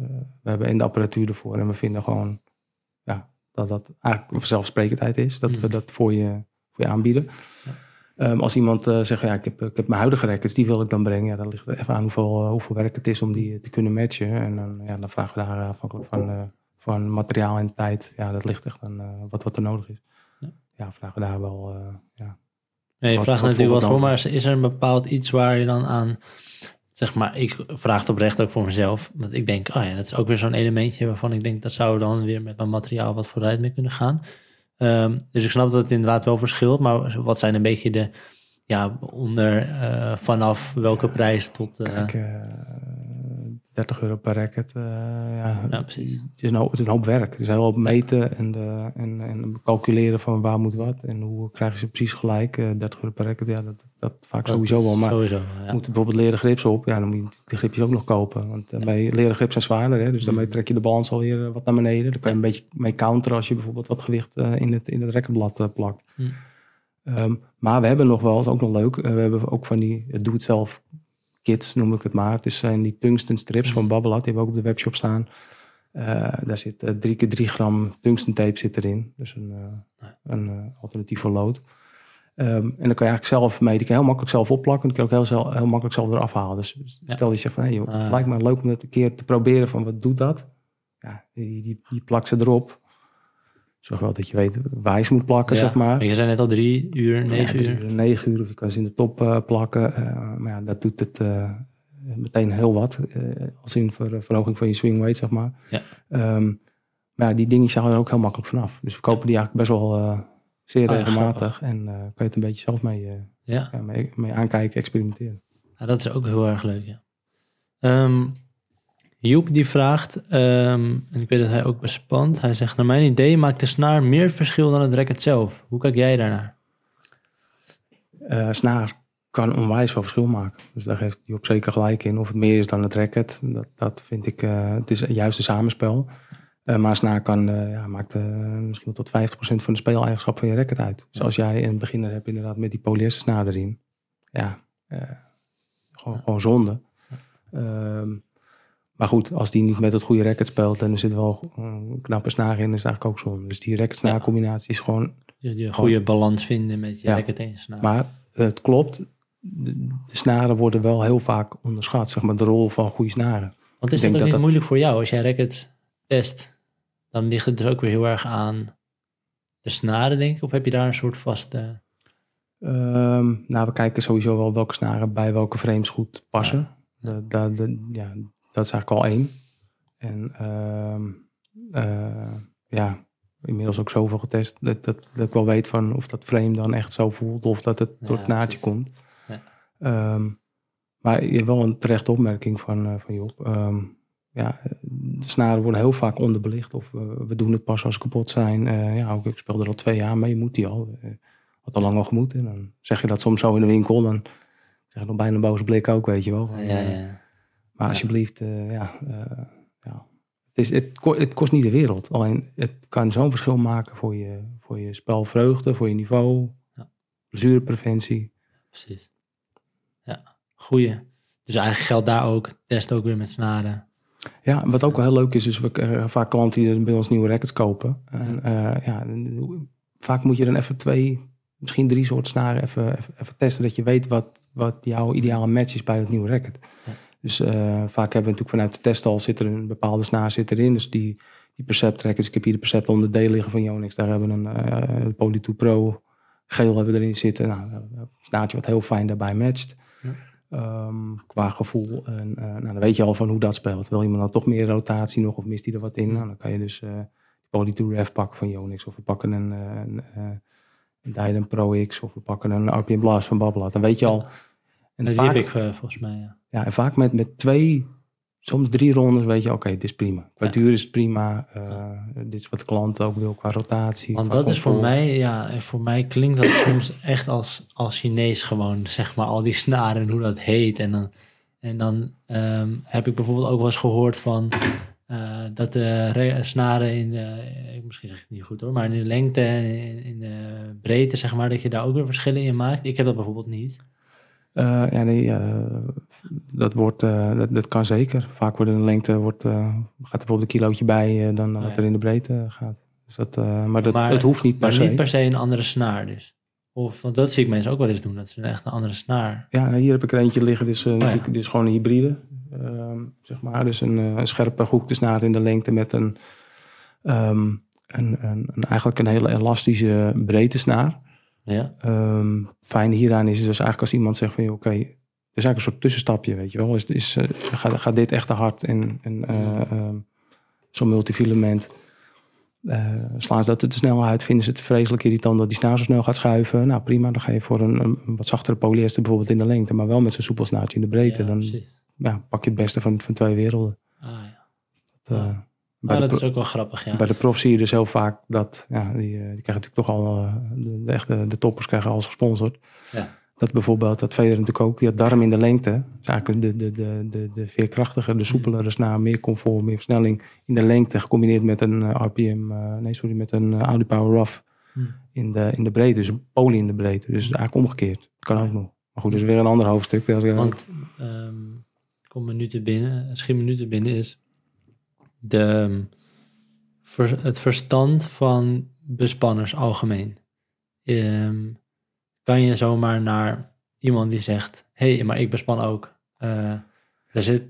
S1: we hebben en de apparatuur ervoor en we vinden gewoon, dat dat eigenlijk een vanzelfsprekendheid is. Dat we
S2: Mhm.
S1: dat voor je, voor je aanbieden. Ehm, als iemand eh, zegt, ja, ik heb, ik heb mijn huidige records, die wil ik dan brengen. Ja, dan ligt er even aan hoeveel, eh, hoeveel werk het is om die te kunnen matchen. En dan, ja, dan vragen we daar afhankelijk van, eh, van materiaal en tijd. Ja, dat ligt echt aan eh, wat, wat er nodig is.
S2: Ja.
S1: Ja, vragen we daar wel, eh, ja.
S2: Nee, je
S1: Wat-
S2: vraagt
S1: wat
S2: natuurlijk wat
S1: voor
S2: maar is- is er een bepaald iets waar je dan aan, zeg maar, ik vraag het oprecht ook voor mezelf. Want ik denk, oh ja, dat is ook weer zo'n elementje waarvan ik denk, dat zou dan weer met mijn materiaal wat vooruit mee kunnen gaan. Ehm, dus ik snap dat het inderdaad wel verschilt, maar wat zijn een beetje de, ja, onder, eh, vanaf welke prijs tot... eh,
S1: eh, 30 euro per racket. eh, ja,
S2: Ja, precies.
S1: Het is, een hoop, het is een hoop werk. Het is heel hoop meten en, de, en, en calculeren van waar moet wat. En hoe krijg je ze precies gelijk. Eh 30 euro per racket, ja, dat, dat vaak
S2: dat
S1: sowieso wel. Maar
S2: Sowieso, ja.
S1: moet bijvoorbeeld leren grips op. Ja, dan moet je die gripjes ook nog kopen. Want eh, bij leren grips zijn zwaarder. Hè, dus daarmee
S2: Mhm.
S1: trek je de balans alweer eh, wat naar beneden. Dan kan je een beetje mee counteren als je bijvoorbeeld wat gewicht eh, in het, in het racketblad eh, plakt.
S2: Mhm.
S1: Ehm, maar we hebben nog wel, is ook nog leuk. eh, we hebben ook van die eh, doe-het-zelf kits, noem ik het maar. Het is- zijn die tungsten strips van
S2: Mhm.
S1: Babolat. Die hebben we ook op de webshop staan. Eh, daar zit eh, drie keer drie gram tungsten tape zit erin. Dus een, eh, een eh, alternatief voor lood. Ehm, en dan kan je eigenlijk zelf mee. Die kan je heel makkelijk zelf opplakken. Die kan je ook heel, heel makkelijk zelf eraf halen. Dus
S2: Ja.
S1: stel je zegt van, hey, joh, het
S2: Ah.
S1: lijkt me leuk om dat een keer te proberen van wat doet dat? Ja, die, die, die plakt ze erop. Zorg wel dat je weet waar je ze moet plakken,
S2: Ja,
S1: zeg maar.
S2: Je zei net al drie uur, negen
S1: Ja,
S2: uur.
S1: negen uur, of je kan ze in de top eh, plakken. Eh, maar ja, dat doet het eh, meteen heel wat. als in ver, verhoging van je swing weight, zeg maar.
S2: Ja.
S1: Ehm, maar ja, die dingetjes halen er ook heel makkelijk vanaf. Dus we kopen die eigenlijk best wel zeer
S2: Oh
S1: regelmatig. en kan je het een beetje zelf mee,
S2: Ja.
S1: ja, mee, mee aankijken, experimenteren.
S2: Ja, dat is ook heel erg leuk, ja. Ehm, Joep die vraagt, ehm, en ik weet dat hij ook bespant. Hij zegt, naar mijn idee maakt de snaar meer verschil dan het racket zelf. Hoe kijk jij daarnaar?
S1: Eh snaar kan onwijs veel verschil maken. Dus daar heeft hij op zeker gelijk in. Of het meer is dan het racket, dat, dat vind ik, eh, het is juist een samenspel. Eh, maar snaar kan, ja, maakt misschien tot 50% van de speeleigenschap van je racket uit. Dus als jij een beginner hebt inderdaad met die polyester snaar erin. Ja, gewoon, gewoon zonde. Ehm, maar goed, als die niet met het goede racket speelt en er zit wel een knappe snaar in, is het eigenlijk ook zonde. Dus die racket-snaar combinatie is gewoon
S2: Je, je goede balans vinden met je
S1: Ja.
S2: racket en snaar.
S1: maar het klopt, de, de snaren worden wel heel vaak onderschat. Zeg maar de rol van goede snaren.
S2: Want is dat
S1: denk
S2: ook
S1: dat
S2: niet
S1: dat-
S2: moeilijk voor jou? Als jij racket test, dan ligt het dus ook weer heel erg aan de snaren, denk ik? Of heb je daar een soort vaste...
S1: Ehm, nou, we kijken sowieso wel welke snaren bij welke frames goed passen.
S2: Ja.
S1: Da- da- da- ja, dat is eigenlijk al één. En ehm, eh, ja, inmiddels ook zoveel getest dat, dat, dat ik wel weet van of dat frame dan echt zo voelt of dat het door het naadje
S2: precies.
S1: komt.
S2: Ja.
S1: Ehm, maar je hebt wel een terechte opmerking van, eh, van Job. Ehm, ja, de snaren worden heel vaak onderbelicht of eh, we doen het pas als ze kapot zijn. Ja, ook, ik speelde er al twee jaar mee, moet die al. Had al lang al gemoet. En dan zeg je dat soms zo in de winkel, dan zeg je nog bijna een boze blik ook, weet je wel.
S2: Ja.
S1: Maar alsjeblieft, eh, ja, eh, ja. Het, is, het, ko- het kost niet de wereld. Alleen het kan zo'n verschil maken voor je, voor je spelvreugde, voor je niveau,
S2: Ja.
S1: blessurepreventie.
S2: Precies. Ja, goeie. Dus eigenlijk geldt daar ook, test ook weer met snaren.
S1: Ja, wat ook wel heel leuk is, is we krijgen vaak klanten die bij ons nieuwe rackets kopen. En eh, ja, vaak moet je dan even twee, misschien drie soorten snaren even, even, even testen, dat je weet wat, wat jouw ideale match is bij het nieuwe racket.
S2: Ja.
S1: Dus eh, vaak hebben we natuurlijk vanuit de test al zit er een bepaalde snaar zit erin. Dus die, die Percept rackets, ik heb hier de Percept onder D liggen van Yonex. Daar hebben we een eh Poly 2 Pro geel hebben we erin zitten. Nou, een snaartje wat heel fijn daarbij matcht.
S2: Ja.
S1: Ehm, qua gevoel. En, eh, nou, dan weet je al van hoe dat speelt. Wil iemand dan toch meer rotatie nog of mist hij er wat in? Nou, dan kan je dus eh Poly 2 Rev pakken van Yonex. Of we pakken een, eh, een, eh, een Dyden Pro X. Of we pakken een RPM Blast van Babblat. Dan weet je al. En
S2: die
S1: vaak,
S2: heb ik eh, volgens mij, ja.
S1: Ja, en vaak met, met twee, soms drie rondes weet je, oké, dit is prima. Qua
S2: Ja.
S1: duur is het prima. eh, dit is wat de klant ook wil qua rotatie.
S2: Want
S1: qua
S2: dat is voor mij, ja, voor mij klinkt dat [coughs] soms echt als, als Chinees gewoon, zeg maar, al die snaren en hoe dat heet. En dan, en dan ehm, heb ik bijvoorbeeld ook wel eens gehoord van eh, dat de re- snaren in de, eh, misschien zeg ik het niet goed hoor, maar in de lengte en in, in de breedte, zeg maar, dat je daar ook weer verschillen in maakt. Ik heb dat bijvoorbeeld niet.
S1: Eh, ja, nee, eh, dat, wordt, eh, dat, dat kan zeker. Vaak wordt in de lengte wordt, gaat er bijvoorbeeld een kilootje bij dan
S2: Oh,
S1: wat
S2: ja.
S1: er in de breedte gaat. Dus dat, maar dat,
S2: Maar-
S1: het hoeft niet per
S2: Maar
S1: se.
S2: niet per se een andere snaar dus. Of, want dat zie ik mensen ook wel eens doen. Dat ze echt een andere snaar.
S1: Ja, nou, hier heb ik er eentje liggen. Dit is,
S2: ja.
S1: natuurlijk, dit is gewoon een hybride. ehm, zeg maar. Dus een, een scherpe gehoekte snaar in de lengte met een, ehm, een, een, een- eigenlijk een hele elastische breedte snaar.
S2: Ja.
S1: Ehm fijn hieraan is dus eigenlijk als iemand zegt van oké, er is eigenlijk een soort tussenstapje, weet je wel. Is, is, eh, gaat, gaat dit echt te hard en, en eh, ehm, zo'n multifilament. eh, slaan ze dat te snel uit, vinden ze het vreselijk irritant dat die snaar zo snel gaat schuiven. Nou prima, dan ga je voor een, een wat zachtere polyester bijvoorbeeld in de lengte, maar wel met zo'n soepel snaartje in de breedte.
S2: Ja,
S1: dan ja, pak je het beste van, van twee werelden.
S2: Ah, ja.
S1: Dat. Bij,
S2: Maar
S1: de
S2: dat is ook wel grappig, ja.
S1: bij de prof zie je dus heel vaak dat, ja, die, eh, die krijgen natuurlijk toch al, eh, de, de echte de toppers krijgen alles gesponsord.
S2: Ja.
S1: Dat bijvoorbeeld, dat Federer natuurlijk ook, die had darm in de lengte. Dus eigenlijk de, de, de, de, de veerkrachtiger, de soepelere snaar, meer comfort, meer versnelling in de lengte, gecombineerd met een eh, RPM, nee sorry, met een Audi Power Rough
S2: Hm.
S1: in de, in de breedte, dus een poly in de breedte. Dus eigenlijk omgekeerd, kan ook nog. Maar goed, is weer een ander hoofdstuk.
S2: Want ehm kom me nu te binnen, schiet me nu te binnen is de, ehm, het verstand van bespanners algemeen. Ehm, kan je zomaar naar iemand die zegt, hé, hey, maar ik bespan ook. Eh daar zit,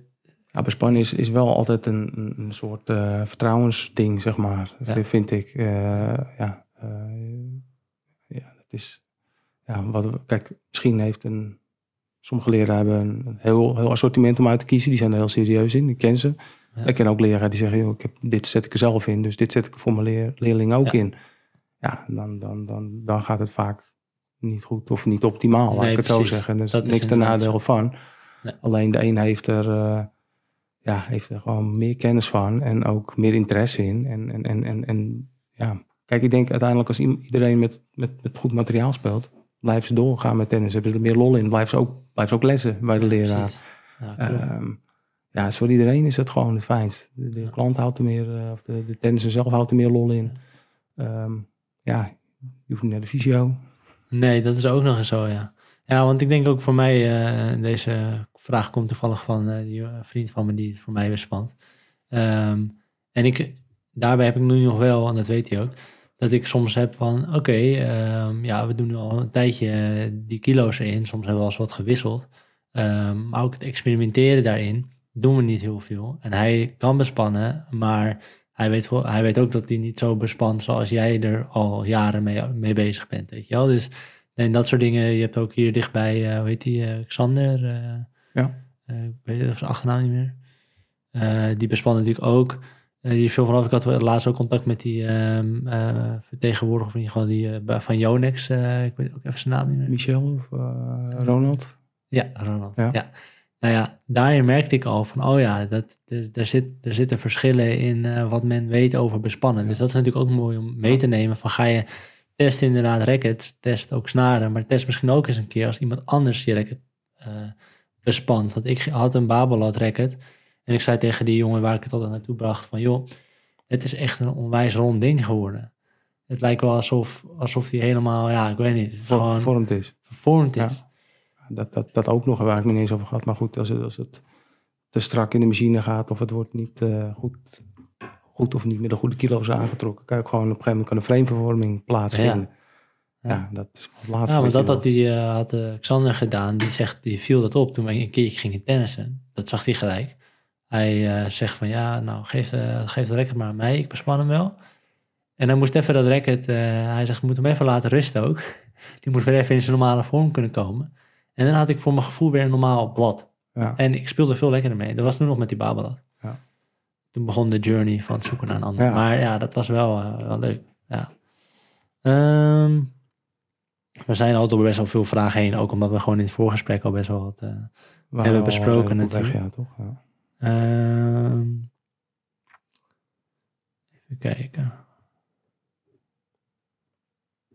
S1: Ja, bespannen is, is wel altijd een, een, soort eh, vertrouwensding, zeg maar.
S2: Ja.
S1: Vind ik. Eh, ja, ja, dat is. Ja, wat, kijk, misschien heeft een. Sommige leraren hebben een, een heel, heel assortiment om uit te kiezen. Die zijn er heel serieus in. Ik ken ze.
S2: Ja.
S1: Ik ken ook leraren die zeggen: joh, ik heb, dit zet ik er zelf in, dus dit zet ik voor mijn leer, leerling ook
S2: Ja.
S1: in. Ja, dan, dan, dan, dan gaat het vaak niet goed of niet optimaal, laat
S2: Nee,
S1: ik het zo zeggen. Dus
S2: Dat is
S1: niks ten nadele van.
S2: Nee.
S1: Alleen de een heeft er, eh, ja, heeft er gewoon meer kennis van en ook meer interesse in. En, en, en, en, en ja, kijk, ik denk uiteindelijk als iedereen met, met, met goed materiaal speelt, blijven ze doorgaan met tennis. Hebben ze er meer lol in, blijven ze ook, blijven ze ook lessen bij de leraar.
S2: Ja.
S1: Ehm, ja, voor iedereen is het gewoon het fijnst. De, de klant houdt er meer, eh, of de, de tennisser zelf houdt er meer lol in. Ehm, ja, je hoeft niet naar de fysio.
S2: Nee, dat is ook nog eens zo, ja. Ja, want ik denk ook voor mij, eh, deze vraag komt toevallig van eh, die vriend van me die het voor mij bespant. Ehm, en ik, daarbij heb ik nu nog wel, en dat weet hij ook, dat ik soms heb van, oké, ehm, ja, we doen nu al een tijdje die kilo's erin. Soms hebben we wel eens wat gewisseld. Ehm, maar ook het experimenteren daarin doen we niet heel veel. En hij kan bespannen, maar hij weet, hij weet ook dat hij niet zo bespant zoals jij er al jaren mee, mee bezig bent, weet je wel. Dus en dat soort dingen, je hebt ook hier dichtbij, eh hoe heet die, eh, Xander? eh,
S1: Ja.
S2: ik weet even zijn achternaam niet meer. Die bespannen natuurlijk ook. Die is veel vanaf. Ik had laatst ook contact met die eh, vertegenwoordiger, geval die van Yonex. ik weet ook even zijn naam niet meer.
S1: Michel of Ronald.
S2: Ja, Ronald.
S1: Ja.
S2: Ja. Nou ja, daarin merkte ik al van, oh ja, dat, er, er, zit, er zitten verschillen in eh, wat men weet over bespannen. Dus dat is natuurlijk ook mooi om mee te nemen. Van ga je testen inderdaad rackets, test ook snaren, maar test misschien ook eens een keer als iemand anders je racket eh, bespant. Want ik had een Babolat racket en ik zei tegen die jongen waar ik het altijd naartoe bracht van, joh, het is echt een onwijs rond ding geworden. Het lijkt wel alsof, alsof die helemaal, ja, ik weet niet, het gewoon
S1: Vervormd is.
S2: vervormd
S1: Ja. Dat, dat, dat ook nog, waar ik me niet eens over gehad. Maar goed, als het, als het te strak in de machine gaat of het wordt niet eh, goed, goed of niet met de goede kilo's aangetrokken, kan je ook gewoon op een gegeven moment kan een framevervorming plaatsvinden. Ja,
S2: Ja.
S1: dat is het laatste.
S2: Ja,
S1: wat
S2: dat had, die, eh, had eh, Xander gedaan. Die zegt, die viel dat op toen wij een keertje gingen tennissen. Dat zag hij gelijk. Hij zegt van ja, nou geef, geef de racket maar aan mij. Ik bespan hem wel. En dan moest even dat racket, hij zegt, we moeten hem even laten rusten ook. [laughs] Die moet weer even in zijn normale vorm kunnen komen. En dan had ik voor mijn gevoel weer een normaal blad.
S1: Ja.
S2: En ik speelde veel lekkerder mee. Dat was nu nog met die Babelat.
S1: Ja.
S2: Toen begon de journey van het zoeken naar een ander.
S1: Ja.
S2: Maar ja, dat was wel, eh, wel leuk. Ja. Ehm, we zijn al door best wel veel vragen heen. Ook omdat we gewoon in het voorgesprek al best wel wat... eh,
S1: We
S2: hebben
S1: waren
S2: besproken
S1: eh, op weg,
S2: natuurlijk.
S1: Ja, toch?
S2: Ehm, even kijken.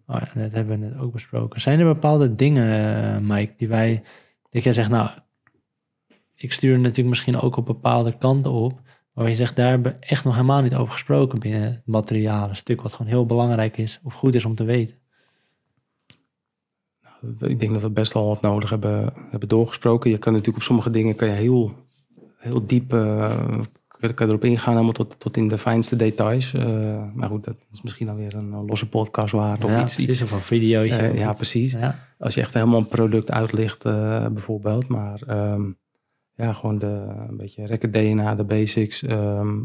S2: Oh ja, dat hebben we net ook besproken. Zijn er bepaalde dingen, eh, Mike, die wij... Dat jij zegt, nou, ik stuur natuurlijk misschien ook op bepaalde kanten op. Waar je zegt, daar hebben we echt nog helemaal niet over gesproken binnen het materialen stuk. Wat gewoon heel belangrijk is of goed is om te weten.
S1: Ik denk dat we best wel wat nodig hebben, hebben doorgesproken. Je kan natuurlijk op sommige dingen kan je heel, heel diep eh, kan kan erop ingaan, helemaal tot, tot in de fijnste details. Eh, maar goed, dat is misschien alweer een eh, losse podcast waard of
S2: ja,
S1: iets.
S2: precies,
S1: iets
S2: of een videootje.
S1: eh, ja, precies.
S2: Ja.
S1: Als je echt helemaal een product uitlicht, eh, bijvoorbeeld. Maar ehm, ja, gewoon de, een beetje record DNA, de basics. ehm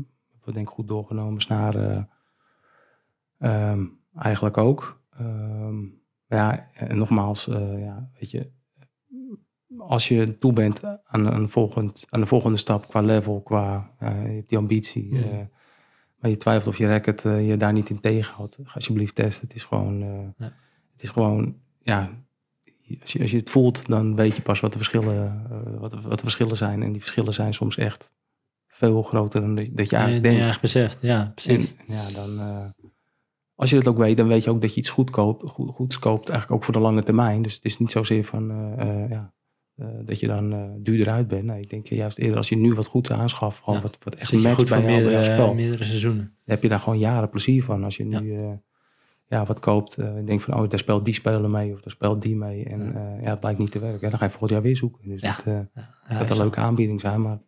S1: we denk ik goed doorgenomen. Snaren ehm, eigenlijk ook. Ja, en nogmaals, ja, weet je, als je toe bent aan een, volgend, aan de volgende stap qua level, qua eh, je hebt die ambitie,
S2: Mhm.
S1: eh, maar je twijfelt of je record eh, je daar niet in tegenhoudt, ga alsjeblieft testen. Het is gewoon,
S2: Ja.
S1: het is gewoon, ja, als je, als je het voelt, dan weet je pas wat de verschillen, wat, de, wat de verschillen zijn. En die verschillen zijn soms echt veel groter dan dat je-
S2: Ja,
S1: eigenlijk denkt.
S2: echt beseft. Ja, precies.
S1: En, ja, dan, als je dat ook weet, dan weet je ook dat je iets goed koopt, goed, goed koopt, eigenlijk ook voor de lange termijn. Dus het is niet zozeer van, ja, dat je dan eh duurder uit bent. Nee, ik denk juist eerder als je nu wat goed aanschaft, gewoon
S2: Ja,
S1: wat, wat echt matcht
S2: goed
S1: bij, jouw
S2: meerdere,
S1: spel.
S2: meerdere seizoenen.
S1: Dan heb je daar gewoon jaren plezier van. Als je nu
S2: Ja.
S1: wat koopt, eh je denkt van, oh, daar speelt die speler mee of daar speelt die mee. En
S2: Ja.
S1: ja, ja het blijkt niet te werken. Dan ga je volgend jaar weer zoeken. Dus
S2: Ja.
S1: dat eh
S2: Ja,
S1: dat
S2: is
S1: een leuke aanbieding zijn, maar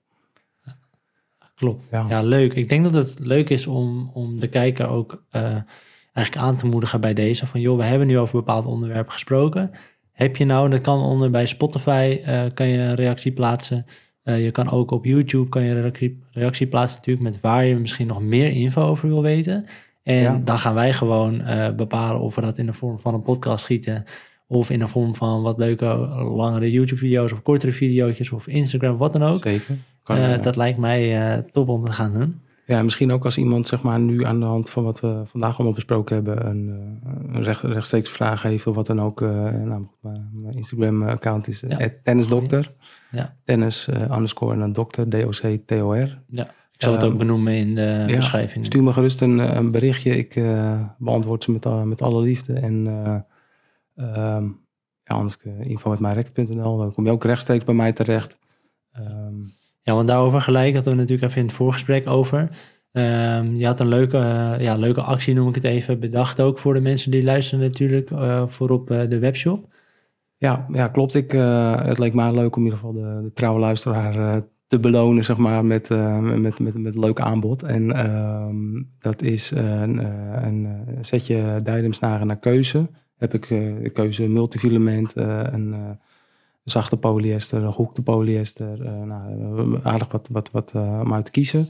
S2: Klopt.
S1: Ja.
S2: Leuk. Ik denk dat het leuk is om, om de kijker ook eh, eigenlijk aan te moedigen bij deze. Van joh, we hebben nu over bepaalde onderwerpen gesproken. Heb je nou, dat kan onder bij Spotify, eh, kan je een reactie plaatsen. Eh, je kan ook op YouTube kan je een reactie, reactie plaatsen natuurlijk met waar je misschien nog meer info over wil weten. En
S1: Ja.
S2: dan gaan wij gewoon eh, bepalen of we dat in de vorm van een podcast schieten. Of in de vorm van wat leuke, langere YouTube-video's of kortere video's of Instagram, wat dan ook.
S1: zeker. Kan,
S2: dat lijkt mij top om te gaan doen.
S1: Ja, misschien ook als iemand zeg maar, nu aan de hand van wat we vandaag allemaal besproken hebben, een, eh, een recht, rechtstreeks vraag heeft of wat dan ook. eh nou, mijn Instagram-account is
S2: Ja.
S1: ja. tennisdokter.
S2: Ja.
S1: Tennis uh, underscore en dan dokter, D-O-C-T-O-R.
S2: Ja, ik zal het
S1: Ehm,
S2: ook benoemen in de
S1: ja,
S2: beschrijving.
S1: Stuur me gerust een, een berichtje. Ik eh, beantwoord ze met, al- met alle liefde. En eh, ehm, ja, anders uh, info.mijrect.nl. Dan kom je ook rechtstreeks bij mij terecht. Ehm,
S2: Ja, want daarover gelijk hadden we natuurlijk even in het voorgesprek over. Ehm, je had een leuke, eh, ja, leuke actie, noem ik het even, bedacht ook voor de mensen die luisteren natuurlijk, eh, voor op eh, de webshop.
S1: Ja, ja klopt. Ik, het leek mij leuk om in ieder geval de, de trouwe luisteraar te belonen, zeg maar, met, uh, met, met, met een leuk aanbod. En uh, dat is een, uh, een setje diademsnaren naar keuze. Heb ik uh, keuze multifilament, een, zachte polyester, een gehoekte polyester. nou, aardig wat, wat, wat om uit te kiezen.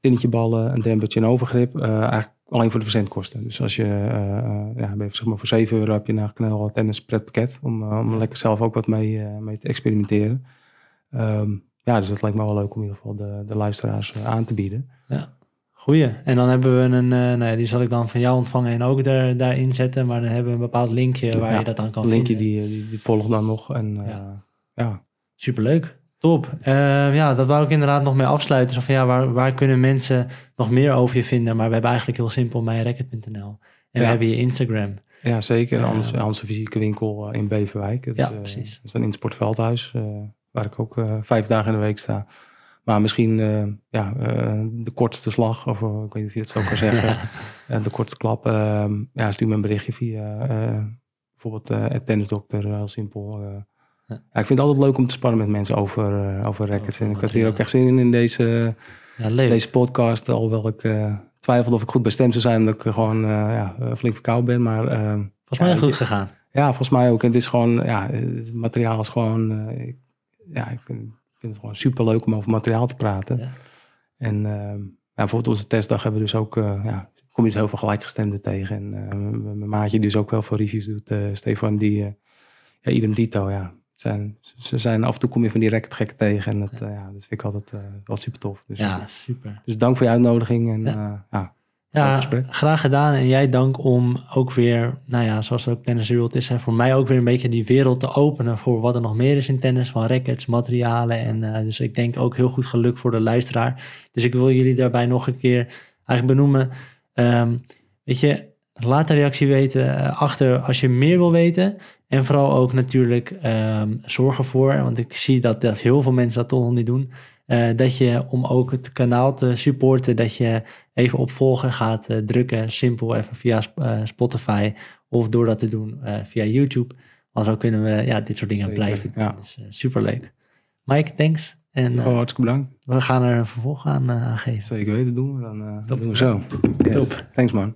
S1: Tinnetje ballen, een dempertje en overgrip. eigenlijk alleen voor de verzendkosten. Dus als je, ja, zeg maar voor 7 euro heb je een knel tennis pretpakket. Om, om lekker zelf ook wat mee, mee te experimenteren. Um, ja, dus dat lijkt me wel leuk om in ieder geval de, de luisteraars aan te bieden.
S2: Ja, goeie. En dan hebben we een, uh, nou ja, die zal ik dan van jou ontvangen en ook daar, daarin zetten. Maar dan hebben we een bepaald linkje waar
S1: ja,
S2: je dat aan kan
S1: linkje
S2: vinden.
S1: Die, die, die volgt dan nog. En, ja. ja.
S2: Superleuk. Top. Uh, ja, dat wou ik inderdaad nog mee afsluiten. Dus van ja, waar, waar kunnen mensen nog meer over je vinden? Maar we hebben eigenlijk heel simpel mijnrecord.nl. En we hebben je Instagram.
S1: Ja, zeker. Uh, Anders, onze fysieke winkel in Beverwijk. Het
S2: ja,
S1: is,
S2: precies.
S1: Dat is dan in het Sportveldhuis, uh, waar ik ook uh, vijf dagen in de week sta. Maar misschien uh, ja, de kortste slag, of ik weet niet of je het zo kan zeggen. [laughs] de kortste klap. ja, stuur me een berichtje via bijvoorbeeld het tennisdokter, heel simpel. Ja. ja. ik vind het altijd leuk om te spannen met mensen over, over rackets. en ik had hier ook echt zin in in deze,
S2: ja,
S1: deze podcast. Alhoewel ik twijfelde of ik goed bestemd zou zijn, omdat ik gewoon ja, flink verkouden ben. Maar,
S2: volgens mij goed gegaan.
S1: Ja, volgens mij ook. En het is gewoon, ja, het materiaal is gewoon, ik, ja, ik vind, vind, het gewoon super leuk om over materiaal te praten. Ja. En ja, bijvoorbeeld onze testdag hebben we dus ook, ja, kom je dus heel veel gelijkgestemden tegen. En mijn maatje die dus ook wel veel reviews doet, Stefan, die, ja, idem dito, ja zijn, ze zijn af en toe kom je van die racketgekken tegen. En dat, ja. Ja, dat vind ik altijd uh, wel super tof. Dus,
S2: ja, super.
S1: Dus dank voor je uitnodiging. En, ja, uh, ja,
S2: ja graag gedaan. En jij dank om ook weer, nou ja, zoals het ook Tennis World is, hè, voor mij ook weer een beetje die wereld te openen voor wat er nog meer is in tennis, van rackets, materialen. En uh, dus ik denk ook heel goed geluk voor de luisteraar. Dus ik wil jullie daarbij nog een keer eigenlijk benoemen. Um, weet je, laat een reactie weten uh, achter als je meer wil weten. En vooral ook natuurlijk um, zorg ervoor, want ik zie dat heel veel mensen dat toch nog niet doen. Uh, dat je om ook het kanaal te supporten, dat je even op volgen gaat uh, drukken. Simpel even via uh, Spotify of door dat te doen via YouTube. Want zo kunnen we ja, dit soort dingen
S1: Zeker,
S2: blijven doen.
S1: Ja.
S2: Dus superleuk. Mike, thanks. En eh,
S1: hartstikke bedankt.
S2: we gaan er een vervolg aan, eh, geven.
S1: Zeker weten doen we, dan eh,
S2: Top.
S1: doen we zo. Yes.
S2: Top.
S1: Thanks man.